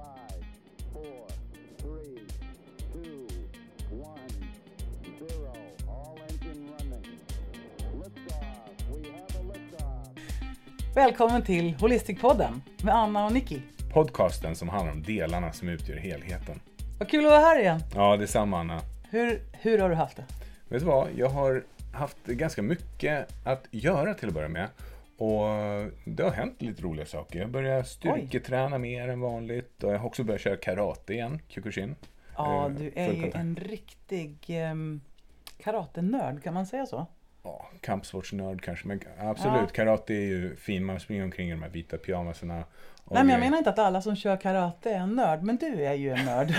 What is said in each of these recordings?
Five, four, three, two, one, zero. All engine running. Liftoff. We have a liftoff. Välkommen till Holistikpodden med Anna och Nicky. Podcasten som handlar om delarna som utgör helheten. Vad kul att vara här igen. Ja, detsamma Anna. Hur, hur har du haft det? Vet du vad? Jag har haft ganska mycket att göra till att börja med. Och det har hänt lite roliga saker. Jag börjar styrketräna mer än vanligt. Och jag har också börjat köra karate igen, Kyokushin. Ja, Eh, du är ju en riktig um, karatenörd, kan man säga så? Ja, kampsportsnörd kanske, men absolut. Karate är ju fin. Man springer omkring i de här vita pyjamasarna. Nej, men jag menar inte att alla som kör karate är en nörd, men du är ju en nörd.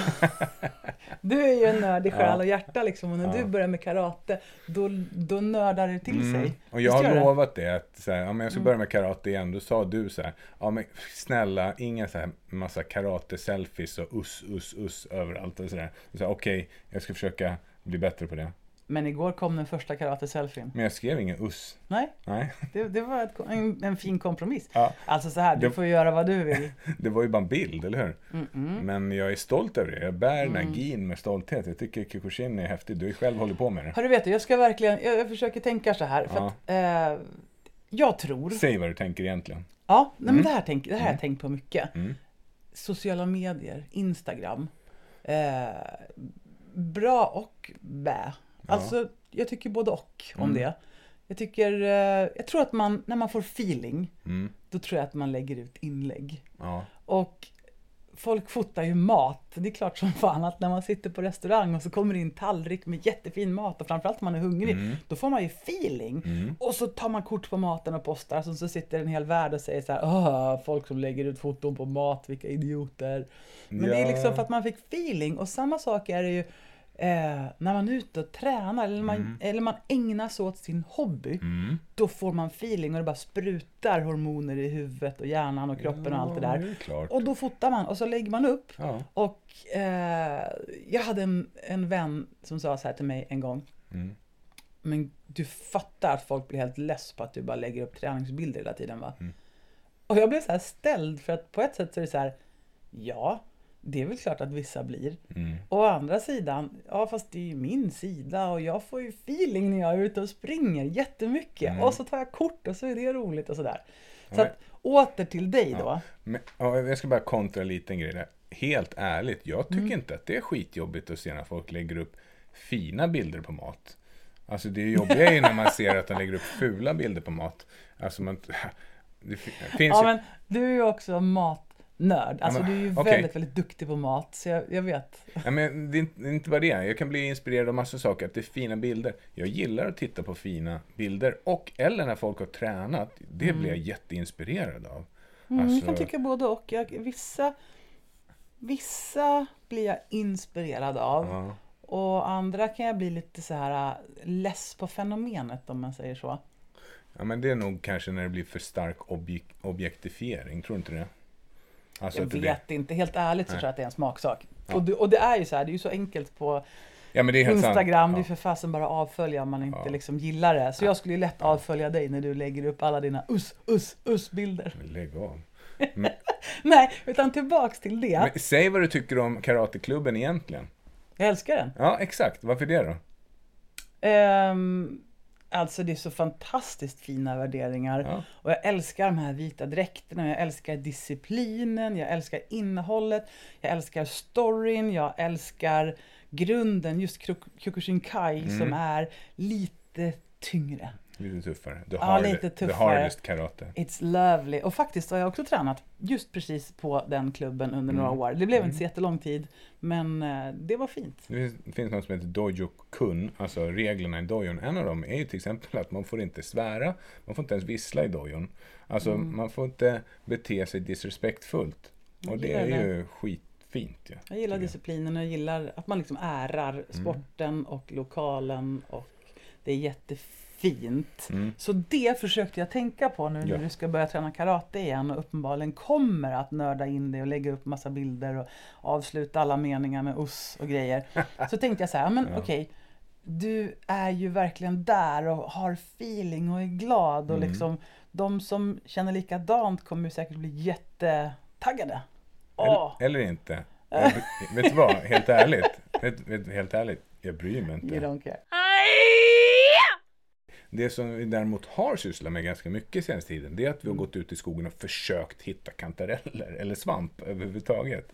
du är ju en nörd i själ Ja. och hjärta liksom. Och när Ja. du börjar med karate, då, då nördar det till Mm. sig. Och jag Visst har lovat det att så här, ja, jag ska Mm. börja med karate igen. Då sa du så här, ja men snälla, inga så här massa karate-selfies och us, us, us överallt och sådär. Så här, okej, jag ska försöka bli bättre på det. Men igår kom den första karate-selfien. Men jag skrev ingen us. Nej, Nej, det, det var ett, en, en fin kompromiss. ja, Alltså så här, du Det- får göra vad du vill. det var ju bara en bild, eller hur? Mm-mm. Men jag är stolt över det. Jag bär den Mm. här gin med stolthet. Jag tycker Kyokushin är häftig. Du har ju själv hållit på med det. Vet du, jag ska verkligen, jag, jag försöker tänka så här. För Ja. att, eh, jag tror, Säg vad du tänker egentligen. ja, nej, men Mm. det här, tänk, det här har jag Mm. tänkt på mycket. Mm. Sociala medier, Instagram. Eh, bra och bä. Alltså, jag tycker både och om Mm. det. Jag tycker, eh, jag tror att man, när man får feeling, Mm. då tror jag att man lägger ut inlägg. Ja. Och folk fotar ju mat. Det är klart som fan att när man sitter på restaurang och så kommer det in tallrik med jättefin mat och framförallt om man är hungrig, Mm. då får man ju feeling. Mm. Och så tar man kort på maten och postar, så, så sitter en hel värld och säger så här, Åh, folk som lägger ut foton på mat, vilka idioter. Men det är Ja. liksom för att man fick feeling och samma sak är det ju eh, när man är ute och tränar eller man, Mm. eller man ägnar sig åt sin hobby. Mm. Då får man feeling och det bara sprutar hormoner i huvudet och hjärnan och kroppen och allt det Ja, där. det. Och då fotar man och så lägger man upp. Ja. Och eh, jag hade en, en vän som sa så här till mig en gång. Mm. Men du fattar att folk blir helt less på att du bara lägger upp träningsbilder hela tiden va? Mm. Och jag blev så här ställd för att på ett sätt så är det så här. Ja, det är väl klart att vissa blir. Mm. Å andra sidan, ja fast det är ju min sida och jag får ju feeling när jag är ute och springer jättemycket. Mm. Och så tar jag kort och så är det roligt och sådär. Så Men- att åter till dig då. Ja. Men, ja, jag ska bara kontra en liten grej där. Helt ärligt, jag tycker Mm. inte att det är skitjobbigt att se när folk lägger upp fina bilder på mat. Alltså det jobbiga är ju när man ser att de lägger upp fula bilder på mat. Alltså man... Det fi- finns Ja ju... men du är ju också matnörd. Alltså men, du är ju okej. väldigt, väldigt duktig på mat. Så jag, jag vet. Ja, men det är inte- bara det. Jag kan bli inspirerad av massa saker. Att det är fina bilder. Jag gillar att titta på fina bilder. Och eller när folk har tränat. Det blir jag jätteinspirerad av. Mm, Alltså- Jag kan tycka både och. Jag, vissa, vissa blir jag inspirerad av. Ja. Och andra kan jag bli lite så här äh, less på fenomenet om man säger så. ja, men det är nog kanske när det blir för stark objek- objektifiering. Tror du inte det? Alltså jag det vet blir... inte. Helt ärligt så Nej. tror jag att det är en smaksak. Ja. Och, det, och det är ju så här, det är ju så enkelt på Ja, det. Instagram. Det är Ja. för fasen bara avfölja om man inte Ja. liksom gillar det. Så jag skulle ju lätt avfölja dig när du lägger upp alla dina us, us, us bilder. Men Lägg av. Nej, utan tillbaks till det. Men säg vad du tycker om Karateklubben egentligen. Jag älskar den. Ja, exakt. Varför det då? Ehm, alltså det är så fantastiskt fina värderingar. Ja. Och jag älskar de här vita dräkterna, jag älskar disciplinen, jag älskar innehållet, jag älskar storyn, jag älskar grunden, just Kyo- Kyokushinkai Mm. som är lite tyngre. Lite tuffare. The, Ja, hard, lite the tuffare. hardest karate. It's lovely. Och faktiskt har jag också tränat just precis på den klubben under några Mm. år. Det blev Mm. inte så jättelång tid, men eh, det var fint. Det finns, det finns något som heter Dojo Kun, alltså reglerna i dojon. En av dem är ju till exempel att man får inte svära, man får inte ens vissla i dojon. Alltså Mm. man får inte bete sig disrespektfullt. Och det är det. ju skitfint ju. Jag gillar disciplinen och jag gillar att man liksom ärar sporten och lokalen och det är jättefint. Mm. Så det försökte jag tänka på nu när Ja. du ska börja träna karate igen och uppenbarligen kommer att nörda in det och lägga upp massa bilder och avsluta alla meningar med us och grejer. Så tänkte jag så här, men Ja. okej, du är ju verkligen där och har feeling och är glad och Mm. liksom de som känner likadant kommer ju säkert bli jättetaggade. Åh. Eller, eller inte. Jag, vet du vad? Helt ärligt. Vet, vet, helt ärligt. Jag bryr mig You inte. don't care. Det som vi däremot har sysslat med ganska mycket senaste tiden, det är att vi har gått ut i skogen och försökt hitta kantareller eller svamp överhuvudtaget.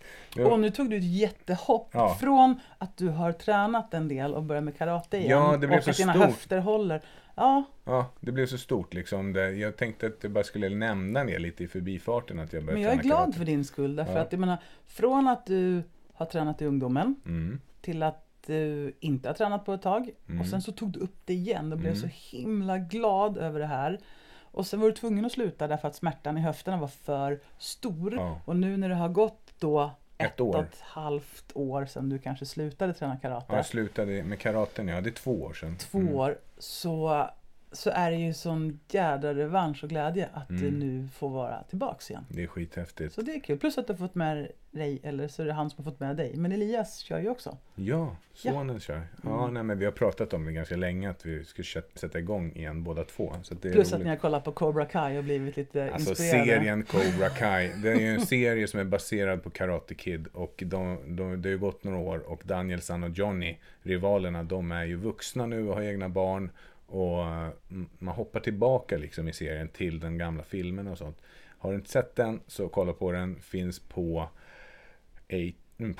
Och nu tog du ett jättehopp Ja. från att du har tränat en del och börjat med karate igen. Ja, det blev och så att dina stort. höfter håller. Ja, Ja, det blev så stort liksom. Jag tänkte att jag bara skulle nämna det lite i förbifarten att jag började men jag är glad karate. för din skull. Därför Ja. att jag menar, från att du har tränat i ungdomen Mm. till att du inte har tränat på ett tag. Mm. Och sen så tog du upp det igen och blev Mm. så himla glad över det här. Och sen var du tvungen att sluta därför att smärtan i höfterna var för stor. Ja. Och nu när det har gått då Ett ett år. och ett halvt år sedan du kanske slutade träna karate. Ja, jag slutade med karaten, ja. Det är två år sedan. två Mm. år så, så är det ju sån jädra revansch och glädje att du Mm. nu får vara tillbaks igen. Det är skithäftigt. Så det är kul. Plus att du har fått med dig, eller så är det han som har fått med dig. Men Elias kör ju också. Ja, sonen kör. Ja, Mm. nej, men vi har pratat om det ganska länge att vi ska sätta igång igen båda två. Så att det är Plus att roligt. ni har kollat på Cobra Kai och blivit lite Alltså inspirerade. serien Cobra Kai. Det är ju en serie som är baserad på Karate Kid. Och de, de, det har ju gått några år. Och Danielsson och Johnny, rivalerna, de är ju vuxna nu och har egna barn. Och eh, man hoppar tillbaka liksom i serien till den gamla filmen och sånt. Har du inte sett den så kolla på den. Finns på... Eight, mm,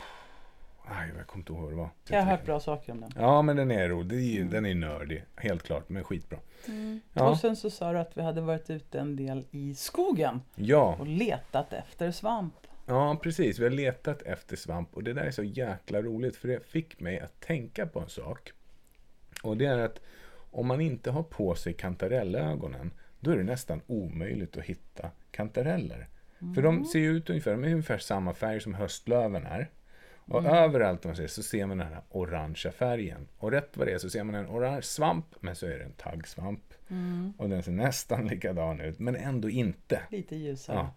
aj, jag kommer inte ihåg vad det var. Jag har hört bra saker om den. Ja, men den är rolig. Den är nördig, helt klart, men skitbra. Ja. Och sen så sa du att vi hade varit ute en del i skogen Ja, och letat efter svamp. ja, precis. Vi har letat efter svamp och det där är så jäkla roligt för det fick mig att tänka på en sak. Och det är att om man inte har på sig kantarellögonen då är det nästan omöjligt att hitta kantareller. För de ser ju ut ungefär, de är ungefär samma färg som höstlöven är. Och överallt man ser så ser man den här orangea färgen. Och rätt vad det är så ser man en orange svamp, men så är det en taggsvamp. Och den ser nästan likadan ut, men ändå inte. Lite ljusare. Ja.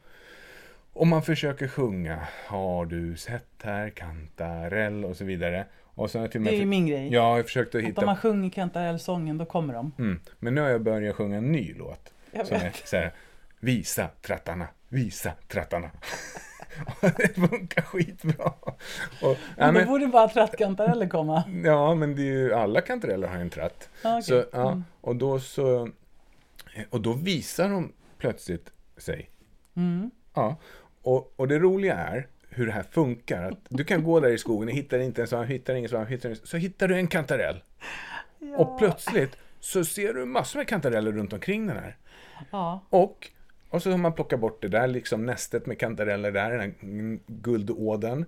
Och man försöker sjunga Har du sett här kantarell och så vidare. Och sen har jag till och Det är ju min grej. Ja, jag har försökt att Att hitta... om man sjunger kantarellsången då kommer de. Mm. Men nu har jag börjat sjunga en ny låt. Jag Som är vet. så här, Visa trattarna, visa trattarna. Det funkar skitbra. Och, Men då men, borde bara trattkantareller komma. ja, men det är ju, alla kantareller har en tratt. Ja, okej. Så, ja, Mm. och då så... Och då visar de plötsligt sig. Mm. Ja, och, och det roliga är hur det här funkar. Att du kan gå där i skogen och hittar inte en svamp, hittar ingen svamp, hittar ingen, så hittar du en kantarell. Och plötsligt så ser du massor med kantareller runt omkring den här. Ja. Och, och så har man plockat bort det där, liksom nästet med kantareller där, den här guldåden.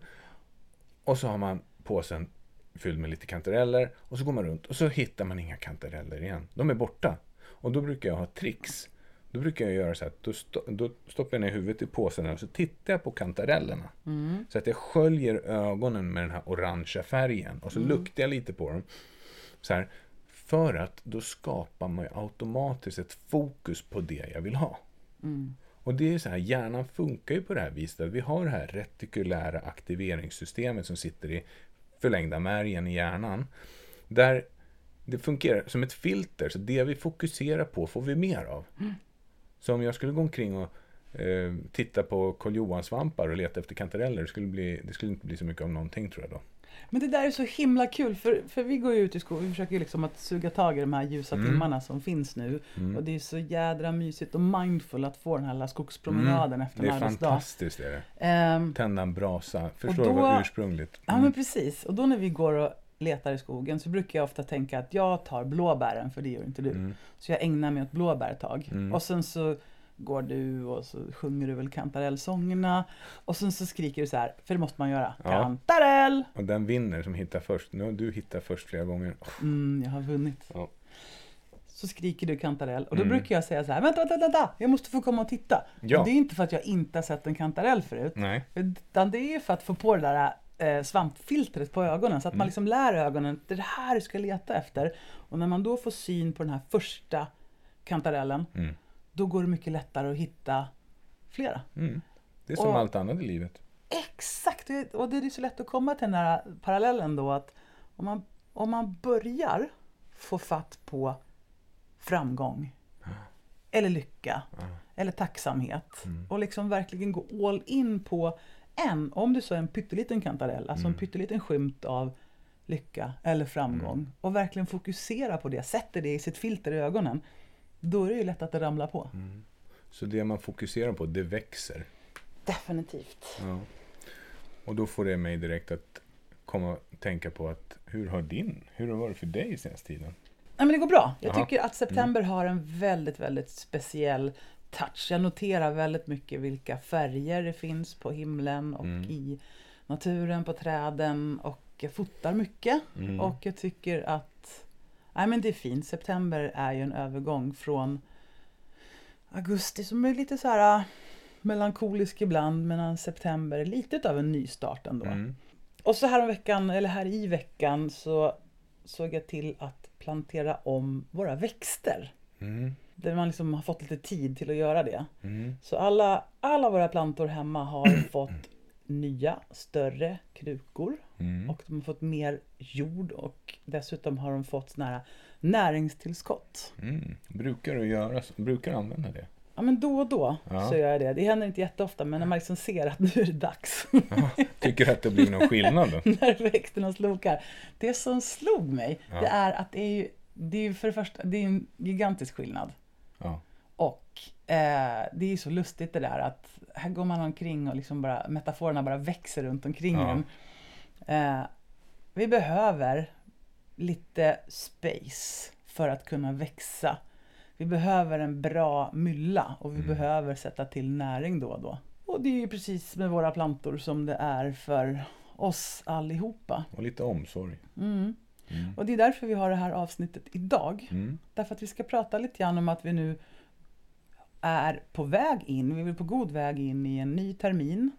Och så har man påsen fylld med lite kantareller. Och så går man runt och så hittar man inga kantareller igen. De är borta. Och då brukar jag ha tricks. Då brukar jag göra så att då, sto- då stoppar jag ner huvudet i påsen och så tittar jag på kantarellerna. Så att jag sköljer ögonen med den här orangea färgen. Och så luktar jag lite på dem. Så här, för att då skapar man ju automatiskt ett fokus på det jag vill ha. Och det är så här, hjärnan funkar ju på det här viset. Att vi har det här retikulära aktiveringssystemet som sitter i förlängda märgen i hjärnan. Där det fungerar som ett filter, så det vi fokuserar på får vi mer av. Så om jag skulle gå omkring och eh, titta på Karl Johan-svampar och leta efter kantareller, det skulle, bli, det skulle inte bli så mycket av någonting tror jag då. Men det där är så himla kul för, för vi går ju ut i skogen, vi försöker ju liksom att suga tag i de här ljusa Mm. timmarna som finns nu. Och det är så jädra mysigt och mindful att få den här lilla skogspromenaden efter Mm. Det en är arbetsdag. fantastiskt är det. Ehm, Tända en brasa. Förstår då- du vad ursprungligt? Ja Mm. men precis. Och då när vi går och letar i skogen så brukar jag ofta tänka att jag tar blåbären för det gör inte du. Mm. Så jag ägnar mig åt blåbär ett tag. Mm. Och sen så går du och så sjunger du väl kantarellsångerna. Och sen så skriker du så här, för det måste man göra. Ja. Kantarell! Och den vinner som hittar först. Nu har du hittat först flera gånger. Mm, jag har vunnit. Ja. Så skriker du kantarell och då Mm. brukar jag säga så här, vänta, vänta, vänta, jag måste få komma och titta. Ja. Och det är inte för att jag inte har sett en kantarell förut. Nej. Utan det är ju för att få på det där eh, svampfiltret på ögonen så att Mm. man liksom lär ögonen det är det här du ska leta efter. Och när man då får syn på den här första kantarellen Mm. då går det mycket lättare att hitta flera. Mm. Det är som Och- allt annat i livet. Exakt! Och det är så lätt att komma till den här parallellen då att om man, om man börjar få fatt på framgång eller lycka eller tacksamhet och liksom verkligen gå all in på en, om du så är en pytteliten kantarell, alltså Mm. en pytteliten skymt av lycka eller framgång Mm. och verkligen fokuserar på det, sätter det i sitt filter i ögonen, då är det ju lätt att det ramlar på. Mm. Så det man fokuserar på, det växer. Definitivt. Ja. Och då får det mig direkt att komma och tänka på att hur har din, hur har det varit för dig senaste tiden? Nej, men det går bra. Jag Jaha. tycker att september har en väldigt, väldigt speciell touch. Jag noterar väldigt mycket vilka färger det finns på himlen och Mm. i naturen, på träden och jag fotar mycket. Mm. Och jag tycker att nej, men det är fint. September är ju en övergång från augusti som är lite så här äh, melankolisk ibland medan september är lite av en nystart ändå. Mm. Och så här om veckan, eller här i veckan så såg jag till att plantera om våra växter. Mm. Där man liksom har fått lite tid till att göra det. Mm. Så alla, alla våra plantor hemma har fått nya, större krukor. Mm. Och de har fått mer jord och dessutom har de fått såna här näringstillskott. Mm. Brukar du göra, så- brukar du använda det? Ja men då och då Ja. så gör jag det. Det händer inte jätteofta men när man liksom ser att nu är det dags. Tycker du att det blir någon skillnad då? när växterna slokar. Det som slog mig, Ja. det är att det är ju, det är för det första, det är en gigantisk skillnad. Ja. Och eh, det är ju så lustigt det där att här går man omkring och liksom bara, metaforerna bara växer runt omkring Ja. en. Eh, vi behöver lite space för att kunna växa. Vi behöver en bra mylla och vi Mm. behöver sätta till näring då och då. Och det är ju precis med våra plantor som det är för oss allihopa. Och lite omsorg. Mm. Mm. Och det är därför vi har det här avsnittet idag. Mm. Därför att vi ska prata lite grann om att vi nu är på väg in, vi är på god väg in i en ny termin.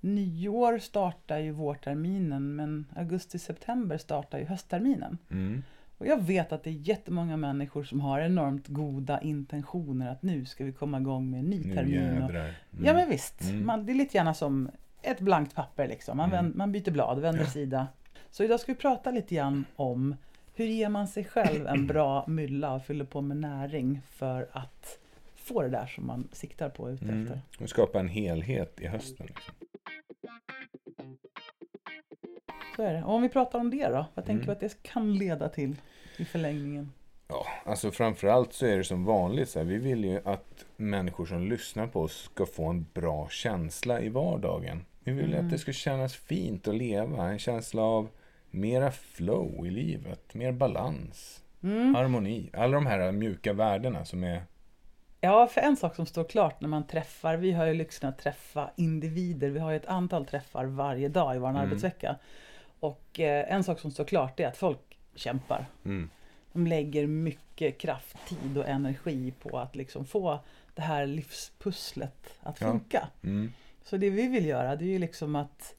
Nyår startar ju vårterminen men augusti-september startar ju höstterminen. Mm. Och jag vet att det är jättemånga människor som har enormt goda intentioner att nu ska vi komma igång med en ny termin. Och. Mm. ja men visst, Mm. man, det är lite grann som ett blankt papper liksom. Man, Mm. vänd, man byter blad, vänder sida. Så idag ska vi prata lite grann om hur ger man sig själv en bra mylla och fyller på med näring för att få det där som man siktar på ute Mm. efter. Och skapa en helhet i hösten. Liksom. Så är det. Och om vi pratar om det då, vad tänker Mm. att det kan leda till i förlängningen? Ja, alltså framförallt så är det som vanligt så här, vi vill ju att människor som lyssnar på oss ska få en bra känsla i vardagen. Vi vill Mm. att det ska kännas fint att leva, en känsla av mera flow i livet, mer balans, Mm. harmoni. Alla de här mjuka värdena som är... Ja, för en sak som står klart när man träffar, vi har ju lyxen att träffa individer, vi har ju ett antal träffar varje dag i vår Mm. arbetsvecka. Och eh, en sak som står klart är att folk kämpar. Mm, De lägger mycket kraft, tid och energi på att liksom få det här livspusslet att Ja. funka. mm, Så det vi vill göra det är ju liksom att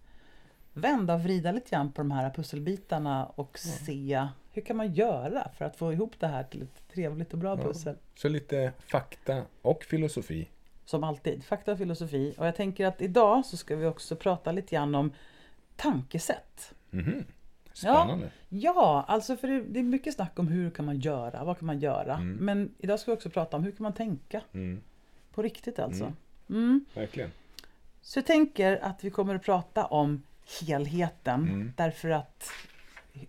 vända och vrida lite grann på de här pusselbitarna och se hur kan man göra för att få ihop det här till ett trevligt och bra Ja. pussel. så lite fakta och filosofi. Som alltid, fakta och filosofi. Och jag tänker att idag så ska vi också prata lite grann om tankesätt. Mhm. Spännande. Ja, alltså för det, det är mycket snack om hur kan man göra, vad kan man göra. Mm. Men idag ska vi också prata om hur kan man tänka. Mm, På riktigt alltså. Mm. Mm. verkligen. Så jag tänker att vi kommer att prata om helheten. Mm. Därför att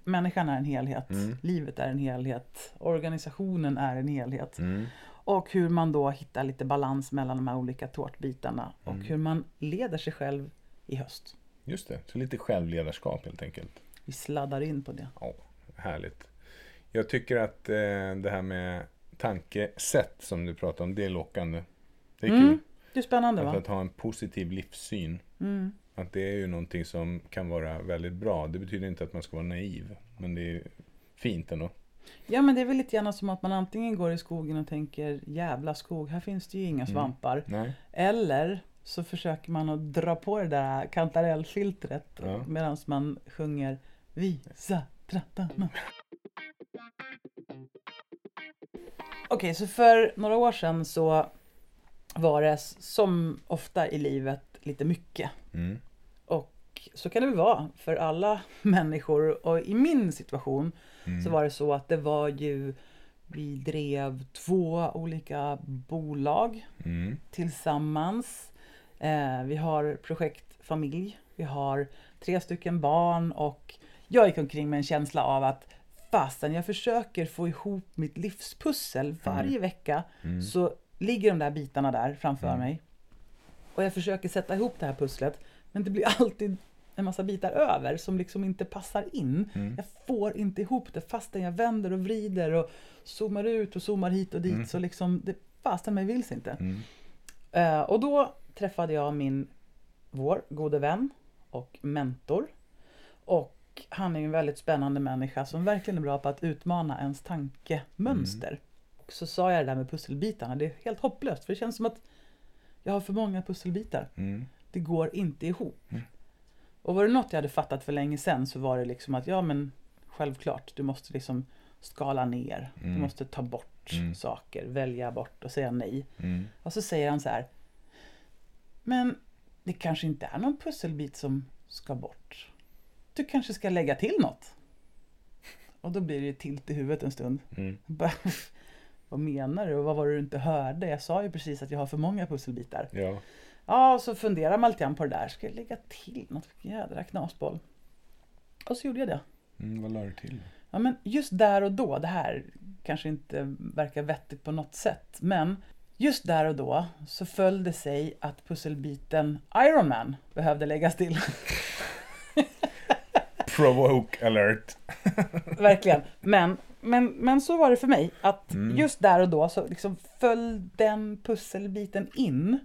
människan är en helhet. Mm. Livet är en helhet. Organisationen är en helhet. Mm, Och hur man då hittar lite balans mellan de här olika tårtbitarna. Och Mm. hur man leder sig själv i höst. just det, så lite självledarskap helt enkelt. Vi sladdar in på det. Ja, härligt. Jag tycker att eh, det här med tankesätt som du pratar om, det är lockande. Det är Mm, kul. Det är spännande Att, va? att ha en positiv livssyn. Mm. Att det är ju någonting som kan vara väldigt bra. Det betyder inte att man ska vara naiv. Men det är fint ändå. Ja men det är väl lite grann som att man antingen går i skogen och tänker jävla skog, här finns det ju inga Mm. svampar. Nej. Eller så försöker man att dra på det där kantarellfiltret Ja. medan man sjunger Visa trattarna. Okej, så för några år sedan så var det som ofta i livet lite mycket. Mm. Och så kan det väl vara för alla människor. Och i min situation Mm. så var det så att det var ju vi drev två olika bolag Mm. tillsammans. Eh, vi har projekt familj. Vi har tre stycken barn och jag gick omkring med en känsla av att fastän jag försöker få ihop mitt livspussel varje vecka så ligger de där bitarna där framför mig. Och jag försöker sätta ihop det här pusslet men det blir alltid en massa bitar över som liksom inte passar in. Jag får inte ihop det fastän jag vänder och vrider och zoomar ut och zoomar hit och dit så liksom det fasten mig vilse inte. Eh, och då träffade jag min, vår gode vän och mentor. Och han är ju en väldigt spännande människa som verkligen är bra på att utmana ens tankemönster. Och så sa jag det där med pusselbitarna, det är helt hopplöst för det känns som att jag har för många pusselbitar. Mm. Det går inte ihop. Och var det något jag hade fattat för länge sedan så var det liksom att ja men självklart, du måste liksom skala ner. Du måste ta bort saker, välja bort och säga nej. Mm. Och så säger han så här. Men det kanske inte är någon pusselbit som ska bort. Du kanske ska lägga till något. Och då blir det tilt i huvudet en stund. Mm. Vad menar du? Och vad var det du inte hörde? Jag sa ju precis att jag har för många pusselbitar. Ja. Ja, så funderar man lite grann på det där. Ska jag lägga till något? Jädra knasboll. Och så gjorde jag det. Mm, vad la du till? Ja, men just där och då, det här kanske inte verkar vettigt på något sätt, men just där och då så föll det sig att pusselbiten Iron Man behövde läggas till. Provoke alert. Verkligen. Men, men, men så var det för mig, att just där och då så liksom föll den pusselbiten in.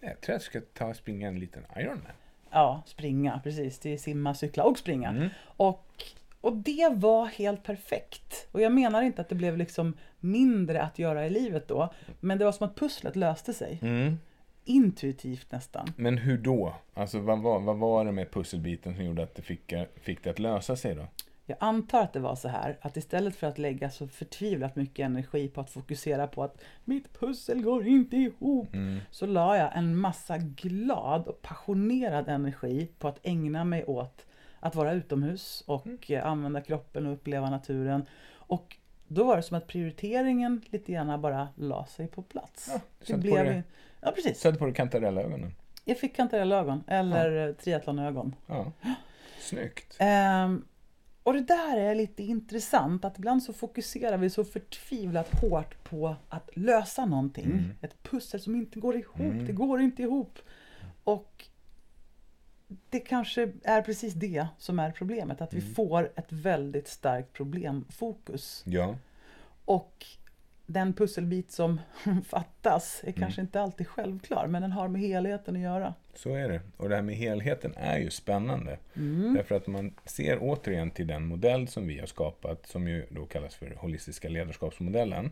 Jag tror jag ska ta och springa en liten Ironman. Ja, springa, precis. Det är simma, cykla och springa. Och, och det var helt perfekt. Och jag menar inte att det blev liksom mindre att göra i livet då, men det var som att pusslet löste sig. Intuitivt nästan. Men hur då? Alltså vad var, vad var det med pusselbiten som gjorde att det fick, fick det att lösa sig då? Jag antar att det var så här att istället för att lägga så förtvivlat mycket energi på att fokusera på att mitt pussel går inte ihop så la jag en massa glad och passionerad energi på att ägna mig åt att vara utomhus och eh, använda kroppen och uppleva naturen. Och då var det som att prioriteringen lite grann bara la sig på plats. Ja, du satte på dig- Ja, precis. Sätt på dig kantarellögonen. Jag fick kantarellögon eller ja. triathlonögon. Ja. Snyggt. Ehm, och det där är lite intressant att ibland så fokuserar vi så förtvivlat hårt på att lösa någonting. Ett pussel som inte går ihop, det går inte ihop. Och det kanske är precis det som är problemet, att vi får ett väldigt starkt problemfokus. Ja. Och den pusselbit som fattas är kanske inte alltid självklar, men den har med helheten att göra. Så är det. Och det här med helheten är ju spännande. Därför att man ser återigen till den modell som vi har skapat, som ju då kallas för holistiska ledarskapsmodellen.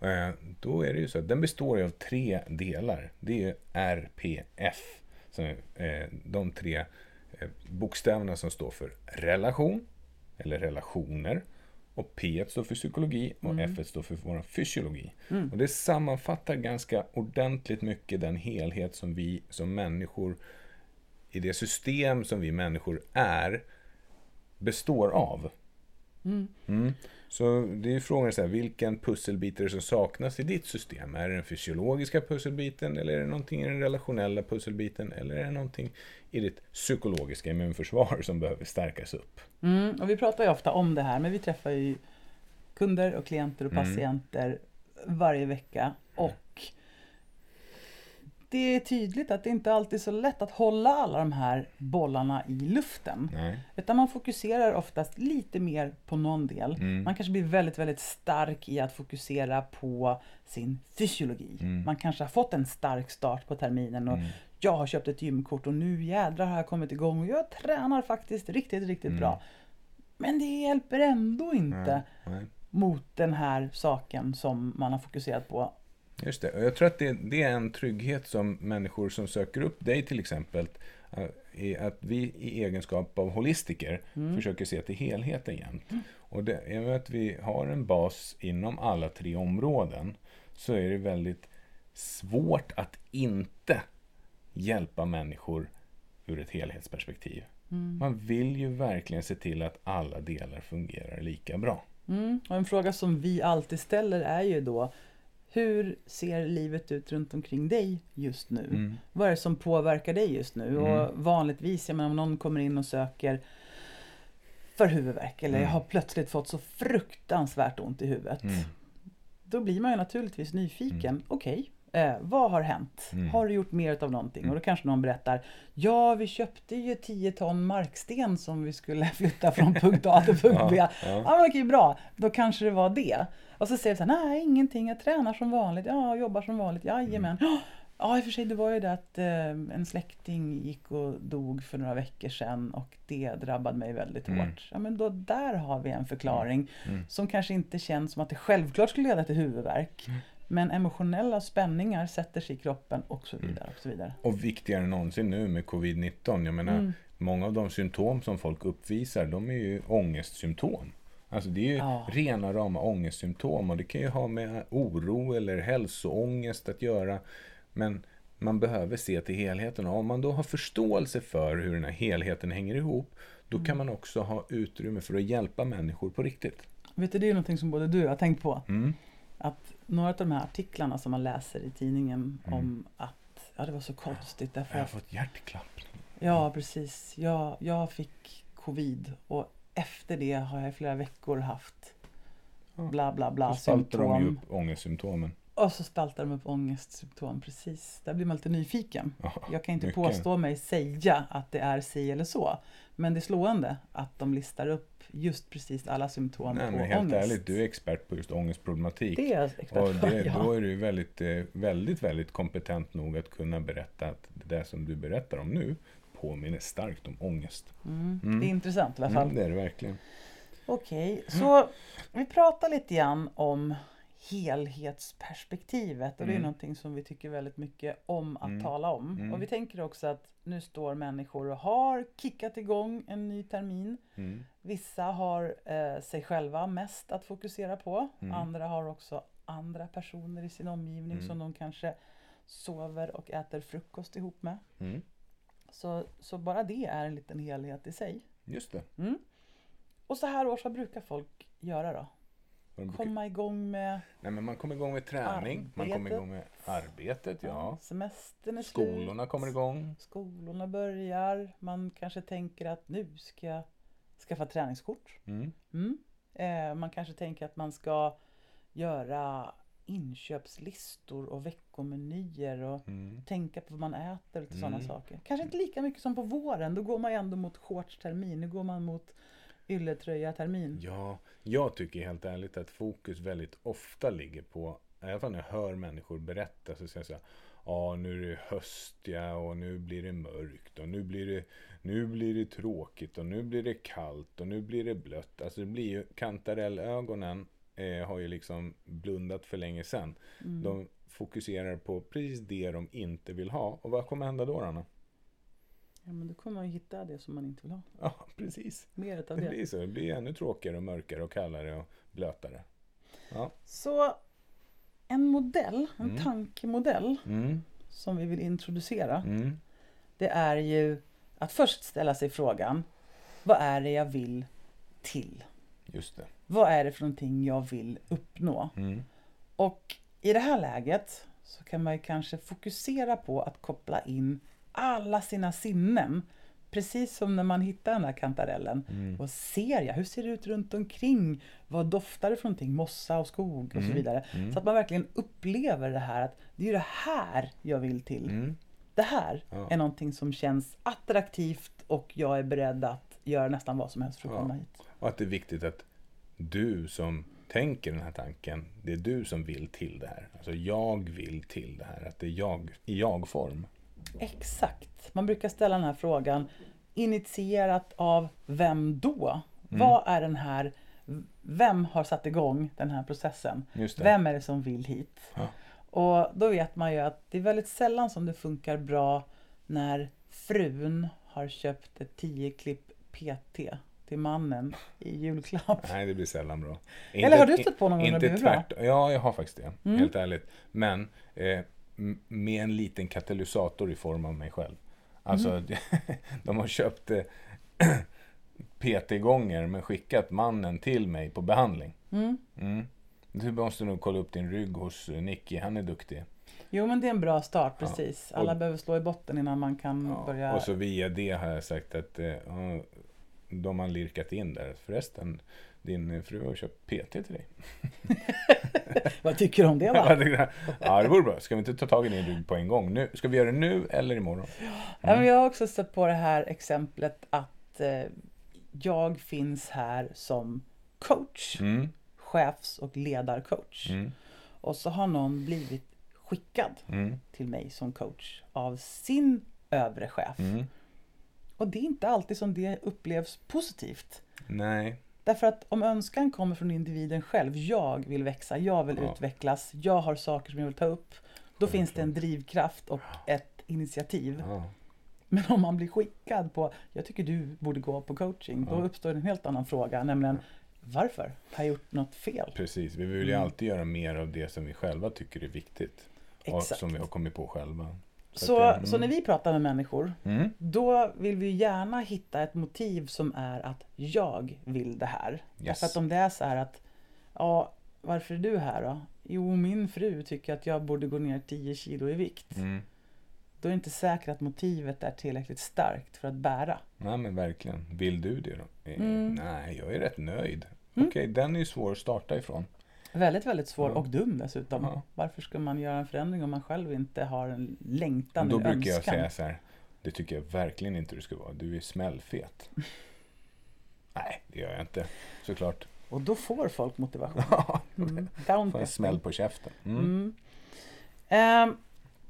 Eh, Då är det ju så att den består av tre delar. Det är RPF. Så, eh, de tre eh, bokstäverna som står för relation, eller relationer. Och P står för psykologi och F står för vår fysiologi. Och det sammanfattar ganska ordentligt mycket den helhet som vi som människor i det system som vi människor är består av. Mm. Så det är frågan så här, vilken pusselbit är det som saknas i ditt system? Är det den fysiologiska pusselbiten eller är det någonting i den relationella pusselbiten eller är det någonting i ditt psykologiska immunförsvar som behöver stärkas upp? Mm, och vi pratar ju ofta om det här, men vi träffar ju kunder och klienter och patienter varje vecka. Och det är tydligt att det inte alltid är så lätt att hålla alla de här bollarna i luften. Nej. Utan man fokuserar oftast lite mer på någon del. Mm. Man kanske blir väldigt, väldigt stark i att fokusera på sin fysiologi. Mm. Man kanske har fått en stark start på terminen och jag har köpt ett gymkort och nu jädrar har jag kommit igång och jag tränar faktiskt riktigt, riktigt bra. Men det hjälper ändå inte Mm. Nej. mot den här saken som man har fokuserat på. Just det. Och jag tror att det, det är en trygghet som människor som söker upp dig till exempel, eh, att vi i egenskap av holistiker försöker se till helheten jämt. Och det, i och med att vi har en bas inom alla tre områden så är det väldigt svårt att inte hjälpa människor ur ett helhetsperspektiv. Man vill ju verkligen se till att alla delar fungerar lika bra. Mm. Och en fråga som vi alltid ställer är ju då hur ser livet ut runt omkring dig just nu? Mm. Vad är det som påverkar dig just nu? Mm. Och vanligtvis, jag menar, om någon kommer in och söker för huvudvärk eller Mm. jag har plötsligt fått så fruktansvärt ont i huvudet. Mm. Då blir man ju naturligtvis nyfiken. Okej, eh, vad har hänt? Mm. Har du gjort mer av någonting? Mm. Och då kanske någon berättar Ja, vi köpte ju 10 ton marksten som vi skulle flytta från punkt A till punkt B. Ja, Ja, men okej, bra. Då kanske det var det. Och så säger du så här, nej, ingenting. Jag tränar som vanligt. Ja, jobbar som vanligt. Jajamän. Mm. Ja, i och för sig, det var ju det att eh, en släkting gick och dog för några veckor sedan och det drabbade mig väldigt Mm. hårt. Ja, men då där har vi en förklaring Mm. som kanske inte känns som att det självklart skulle leda till huvudvärk. Mm. Men emotionella spänningar sätter sig i kroppen och så Mm. vidare. Och så vidare. Och viktigare än någonsin nu med covid-19. Jag menar, Mm. många av de symptom som folk uppvisar, de är ju ångestsymptom. Alltså det är ju Ja. rena rama ångestsymptom och det kan ju ha med oro eller hälsoångest att göra. Men man behöver se till helheten och om man då har förståelse för hur den här helheten hänger ihop, då Mm. kan man också ha utrymme för att hjälpa människor på riktigt. Vet du, det är ju någonting som både du och jag har tänkt på. Mm. Att några av de här artiklarna som man läser i tidningen Mm. om att ja, det var så konstigt därför Jag har fått hjärtklappning. Ja, precis. Jag, jag fick covid och efter det har jag i flera veckor haft bla bla bla Då spaltar de ju upp ångestsymptomen. Och så spaltar de upp ångestsymptom, precis. Där blir man lite nyfiken. Ja, Jag kan inte mycket. påstå mig säga att det är si eller så. Men det är slående att de listar upp just precis alla symptom Nej, på men helt ångest. ärligt, du är expert på just ångestproblematik. Det är jag expert Och det, ja. då är du väldigt, eh, väldigt, väldigt kompetent nog att kunna berätta att det där som du berättar om nu påminner starkt om ångest. Mm. Mm. Det är intressant i alla fall. Mm, det är det verkligen. Okej, så vi pratar lite grann om helhetsperspektivet och det är Mm. någonting som vi tycker väldigt mycket om att Mm. tala om. Mm. Och vi tänker också att nu står människor och har kickat igång en ny termin. Mm. Vissa har eh, sig själva mest att fokusera på. Mm. Andra har också andra personer i sin omgivning som de kanske sover och äter frukost ihop med. Så, så bara det är en liten helhet i sig. Just det. Och så här års, vad brukar folk göra då? Brukar- Komma igång med Nej, men man kommer igång med träning, man kommer igång med arbetet, ja. semestern är slut. Skolorna kommer igång. Skolorna börjar. Man kanske tänker att nu ska jag skaffa träningskort. Mm. Mm. Eh, man kanske tänker att man ska göra inköpslistor och veckomenyer och Mm. tänka på vad man äter och lite sådana Mm. saker. Kanske inte lika mycket som på våren. Då går man ju ändå mot shortstermin. Nu går man mot ylletröja-termin. Ja, jag tycker helt ärligt att fokus väldigt ofta ligger på, i alla fall när jag hör människor berätta så säger jag så här, ja nu är det höst ja, och nu blir det mörkt och nu blir det, nu blir det tråkigt och nu blir det kallt och nu blir det blött. Alltså det blir ju, kantarellögonen eh, har ju liksom blundat för länge sedan. Mm. De fokuserar på precis det de inte vill ha. Och vad kommer hända då, Anna? Ja, men då kommer man ju hitta det som man inte vill ha. Ja, precis. Mer utav Det det. blir så. Det blir ännu tråkigare och mörkare och kallare och blötare. Ja. Så en modell, en Mm. tankemodell Mm, som vi vill introducera. mm, Det är ju att först ställa sig frågan Vad är det jag vill till? just det. Vad är det för någonting jag vill uppnå? Mm, Och i det här läget så kan man ju kanske fokusera på att koppla in alla sina sinnen. Precis som när man hittar den här kantarellen. mm, Vad ser jag? Hur ser det ut runt omkring? Vad doftar det för någonting? Mossa och skog och så Mm, vidare. mm. Så att man verkligen upplever det här att det är det här jag vill till. mm. Det här Ja. är någonting som känns attraktivt och jag är beredd att göra nästan vad som helst för att Ja. komma hit. Och att det är viktigt att du som tänker den här tanken, det är du som vill till det här. Alltså jag vill till det här. Att det är jag i jag-form. Exakt. Man brukar ställa den här frågan initierat av vem då? Mm. Vad är den här vem har satt igång den här processen? Vem är det som vill hit? Ja. Och då vet man ju att det är väldigt sällan som det funkar bra när frun har köpt ett 10 klipp PT till mannen i julklapp. Nej, det blir sällan bra. Eller har du Inte- stött på någon gång när det Inte blir bra? Ja, jag har faktiskt det. Mm. Helt ärligt. Men eh, med en liten katalysator i form av mig själv. Alltså, Mm. de har köpt eh, PT-gånger men skickat mannen till mig på behandling. Mm. Mm. Du måste nog kolla upp din rygg hos eh, Nicky, han är duktig. Jo, men det är en bra start, Ja. precis. Och- Alla behöver slå i botten innan man kan Ja, börja... Och så via det har jag sagt att eh, ja, de har lirkat in där. Förresten, din fru har köpt PT till dig. Vad tycker du om det, det, ja, det vore bra. Ska vi inte ta tag i din rygg på en gång? Nu, ska vi göra det nu eller imorgon? Ja, men jag har också stött på det här exemplet att eh, jag finns här som coach, Mm, chefs och ledarcoach. mm, Och så har någon blivit skickad mm, till mig som coach av sin övre chef. mm. Och det är inte alltid som det upplevs positivt. Nej, Därför att om önskan kommer från individen själv, jag vill växa, jag vill Ja. utvecklas, jag har saker som jag vill ta upp. Då finns det en drivkraft och ett initiativ. ja. Men om man blir skickad på, jag tycker du borde gå på coaching, då uppstår en helt annan fråga, nämligen varför? Har jag gjort något fel? precis. Vi vill ju Mm. alltid göra mer av det som vi själva tycker är viktigt. Och Exakt. som vi har kommit på själva. Så Så, att det- så mm. när vi pratar med människor, Mm. då vill vi gärna hitta ett motiv som är att jag vill det här. Därför att om det är så här att, ja, varför är du här då? Jo, min fru tycker att jag borde gå ner 10 kilo i vikt. Mm. Då är det inte säkert att motivet är tillräckligt starkt för att bära. Nej men verkligen. Vill du det då? Eh, Mm. Nej, jag är rätt nöjd. Mm. Okej, den är ju svår att starta ifrån. Väldigt, väldigt svår och dum dessutom. Ja. Varför ska man göra en förändring om man själv inte har en längtan, Men då en brukar jag önskan? säga så här. Det tycker jag verkligen inte du ska vara. Du är smällfet. Nej, det gör jag inte. Såklart. Och då får folk motivation. Mm. Får en smäll på käften. Mm. Mm. Ehm,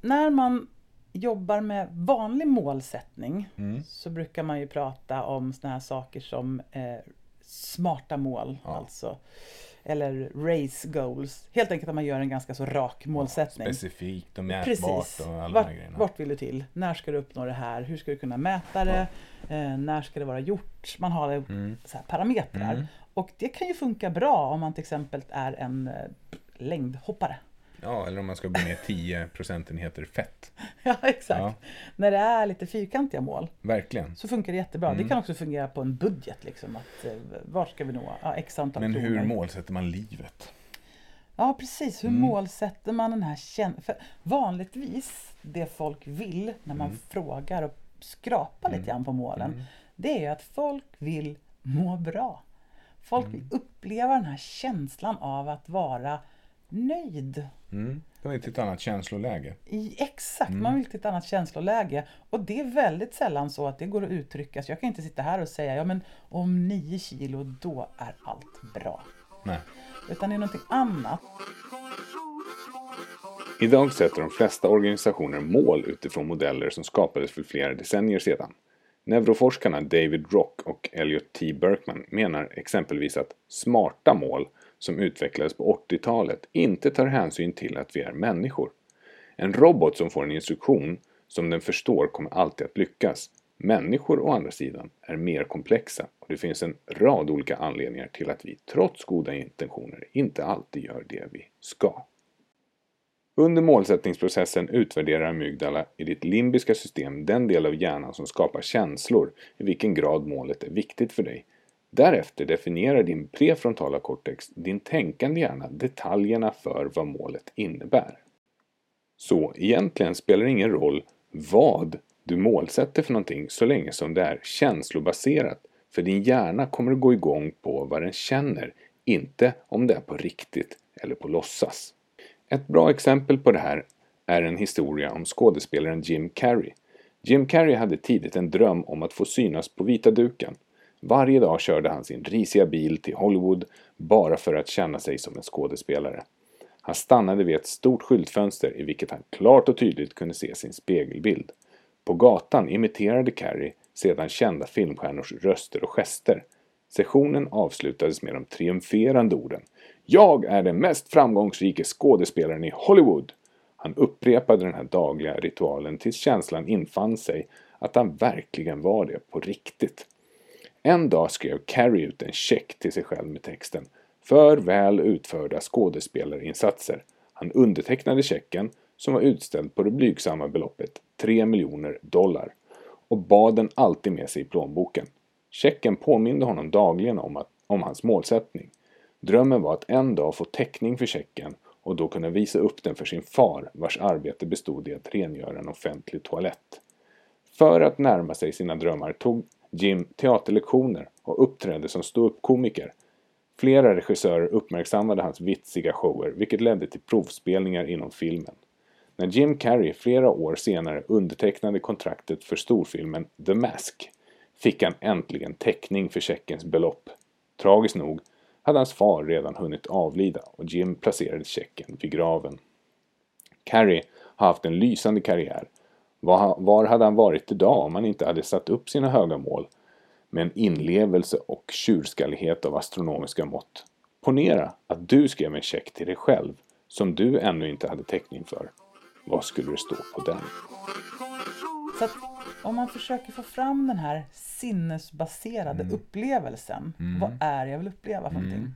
när man jobbar med vanlig målsättning Mm. så brukar man ju prata om såna här saker som eh, smarta mål, Ja. alltså. Eller race goals. Helt enkelt att man gör en ganska så rak målsättning. Specifikt och mätbart Precis. och alla de Vart, här grejerna. vart vill du till? När ska du uppnå det här? Hur ska du kunna mäta det? Eh, när ska det vara gjort? Man har Mm. så parametrar. Mm. Och det kan ju funka bra om man till exempel är en eh, längdhoppare. Ja, eller om man ska gå ner 10 procentenheter fett. Ja, exakt. Ja. När det är lite fyrkantiga mål Verkligen. så funkar det jättebra. Mm. Det kan också fungera på en budget. Liksom, att, eh, vart ska vi nå? Ja, x antal Men kronor. hur målsätter man livet? Ja, precis. Hur Mm. målsätter man den här känslan? Vanligtvis, det folk vill när man Mm. frågar och skrapar lite Mm. grann på målen, Mm. det är att folk vill må bra. Folk Mm. vill uppleva den här känslan av att vara nöjd. Mm. Det var inte ett annat känsloläge. Exakt, Mm. man vill till ett annat känsloläge. Och det är väldigt sällan så att det går att uttrycka. Så jag kan inte sitta här och säga, ja men om nio kilo då är allt bra. Nej. Utan det är någonting annat. Idag sätter de flesta organisationer mål utifrån modeller som skapades för flera decennier sedan. Neuroforskarna David Rock och Elliot T. Berkman menar exempelvis att smarta mål som utvecklades på 80-talet inte tar hänsyn till att vi är människor. En robot som får en instruktion som den förstår kommer alltid att lyckas. Människor å andra sidan är mer komplexa och det finns en rad olika anledningar till att vi trots goda intentioner inte alltid gör det vi ska. Under målsättningsprocessen utvärderar amygdala i ditt limbiska system den del av hjärnan som skapar känslor i vilken grad målet är viktigt för dig. Därefter definierar din prefrontala cortex, din tänkande hjärna, detaljerna för vad målet innebär. Så egentligen spelar det ingen roll vad du målsätter för någonting så länge som det är känslobaserat. För din hjärna kommer att gå igång på vad den känner, inte om det är på riktigt eller på låtsas. Ett bra exempel på det här är en historia om skådespelaren Jim Carrey. Jim Carrey hade tidigt en dröm om att få synas på vita duken. Varje dag körde han sin risiga bil till Hollywood bara för att känna sig som en skådespelare. Han stannade vid ett stort skyltfönster i vilket han klart och tydligt kunde se sin spegelbild. På gatan imiterade Carrey sedan kända filmstjärnors röster och gester. Sessionen avslutades med de triumferande orden Jag är den mest framgångsrike skådespelaren i Hollywood! Han upprepade den här dagliga ritualen tills känslan infann sig att han verkligen var det på riktigt. En dag skrev Carrey ut en check till sig själv med texten För väl utförda skådespelarinsatser. Han undertecknade checken som var utställd på det blygsamma beloppet 3 miljoner dollar och bad den alltid med sig i plånboken. Checken påminde honom dagligen om, att, om hans målsättning. Drömmen var att en dag få täckning för checken och då kunna visa upp den för sin far vars arbete bestod i att rengöra en offentlig toalett. För att närma sig sina drömmar tog Jim teaterlektioner och uppträdde som ståuppkomiker. Flera regissörer uppmärksammade hans vitsiga shower vilket ledde till provspelningar inom filmen. När Jim Carrey flera år senare undertecknade kontraktet för storfilmen The Mask fick han äntligen täckning för checkens belopp. Tragiskt nog hade hans far redan hunnit avlida och Jim placerade checken vid graven. Carrey har haft en lysande karriär. Var, var hade han varit idag om han inte hade satt upp sina höga mål med en inlevelse och tjurskallighet av astronomiska mått? Ponera att du skrev en check till dig själv som du ännu inte hade täckning för. Vad skulle det stå på den? Så att om man försöker få fram den här sinnesbaserade Mm. upplevelsen. Vad är det jag vill uppleva för någonting?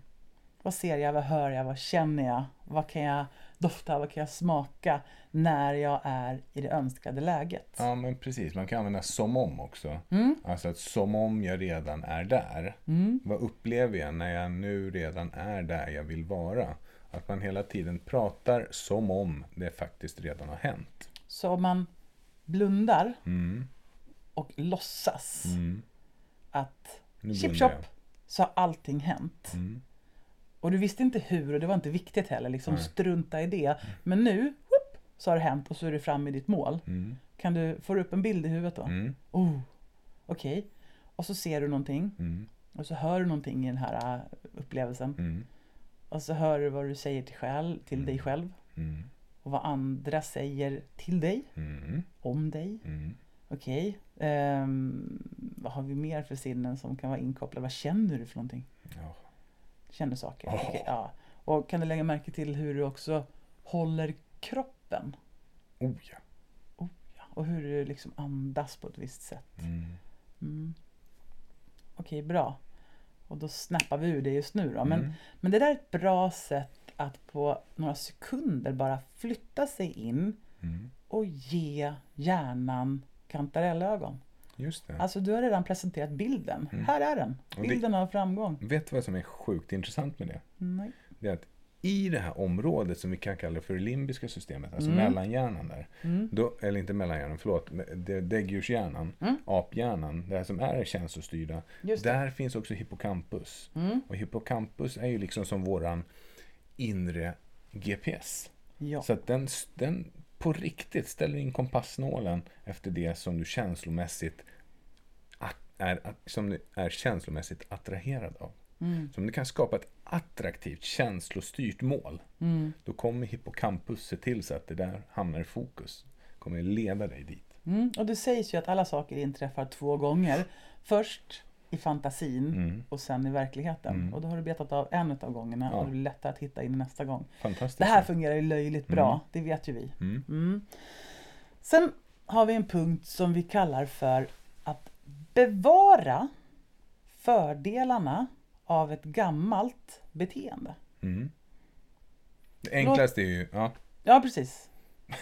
Vad ser jag, vad hör jag, vad känner jag? Vad kan jag dofta, vad kan jag smaka när jag är i det önskade läget? Ja, men precis. Man kan använda som om också. Mm. Alltså att som om jag redan är där. Vad upplever jag när jag nu redan är där jag vill vara? Att man hela tiden pratar som om det faktiskt redan har hänt. Så om man blundar Mm. och låtsas Mm. att Nu chip chop så har allting hänt. Mm. Och du visste inte hur och det var inte viktigt heller, liksom Nej. strunta i det. Men nu, whoop, så har det hänt och så är du framme i ditt mål. Mm. Kan du, får du upp en bild i huvudet då? Mm. Oh, Okej. Och så ser du någonting. Mm. Och så hör du någonting i den här äh, upplevelsen. Mm. Och så hör du vad du säger till, själv, till dig själv. Mm. Och vad andra säger till dig, Mm. om dig. Mm. Okej. Ehm, vad har vi mer för sinnen som kan vara inkopplade? Vad känner du för någonting? Ja. Känner saker. Okej, ja. Och kan du lägga märke till hur du också håller kroppen? Oh ja. Ja, och hur du liksom andas på ett visst sätt. Mm. Mm. Okej, bra. Och då snappar vi ur det just nu då. Men, Mm. men det där är ett bra sätt att på några sekunder bara flytta sig in Mm. och ge hjärnan kantarellögon. Just det. Alltså du har redan presenterat bilden. Här är den. Och det- Bilden av framgång. Vet du vad som är sjukt intressant med det? Nej. Det är att i det här området som vi kan kalla för det limbiska systemet, alltså Mm. mellanhjärnan där. Då, eller inte mellanhjärnan, förlåt. Däggdjurshjärnan, aphjärnan, det här som är känslostyrda. Mm. Där finns också hippocampus. Mm. Och hippocampus är ju liksom som våran inre GPS. Ja. Så att den, den på riktigt ställer in kompassnålen efter det som du känslomässigt är, som du är känslomässigt attraherad av. Mm. Så om du kan skapa ett attraktivt känslostyrt mål, Mm. då kommer hippocampus se till så att det där hamnar i fokus. Kommer leda dig dit. Mm. Och det sägs ju att alla saker inträffar två gånger. Först i fantasin Mm. och sen i verkligheten. Mm. Och då har du betat av en av gångerna Ja. och det blir lättare att hitta in nästa gång. Fantastiskt. Det här fungerar ju löjligt bra, Mm. det vet ju vi. Mm. Mm. Sen har vi en punkt som vi kallar för att bevara fördelarna av ett gammalt beteende. Mm. Det enklaste är ju, ja, Ja, precis.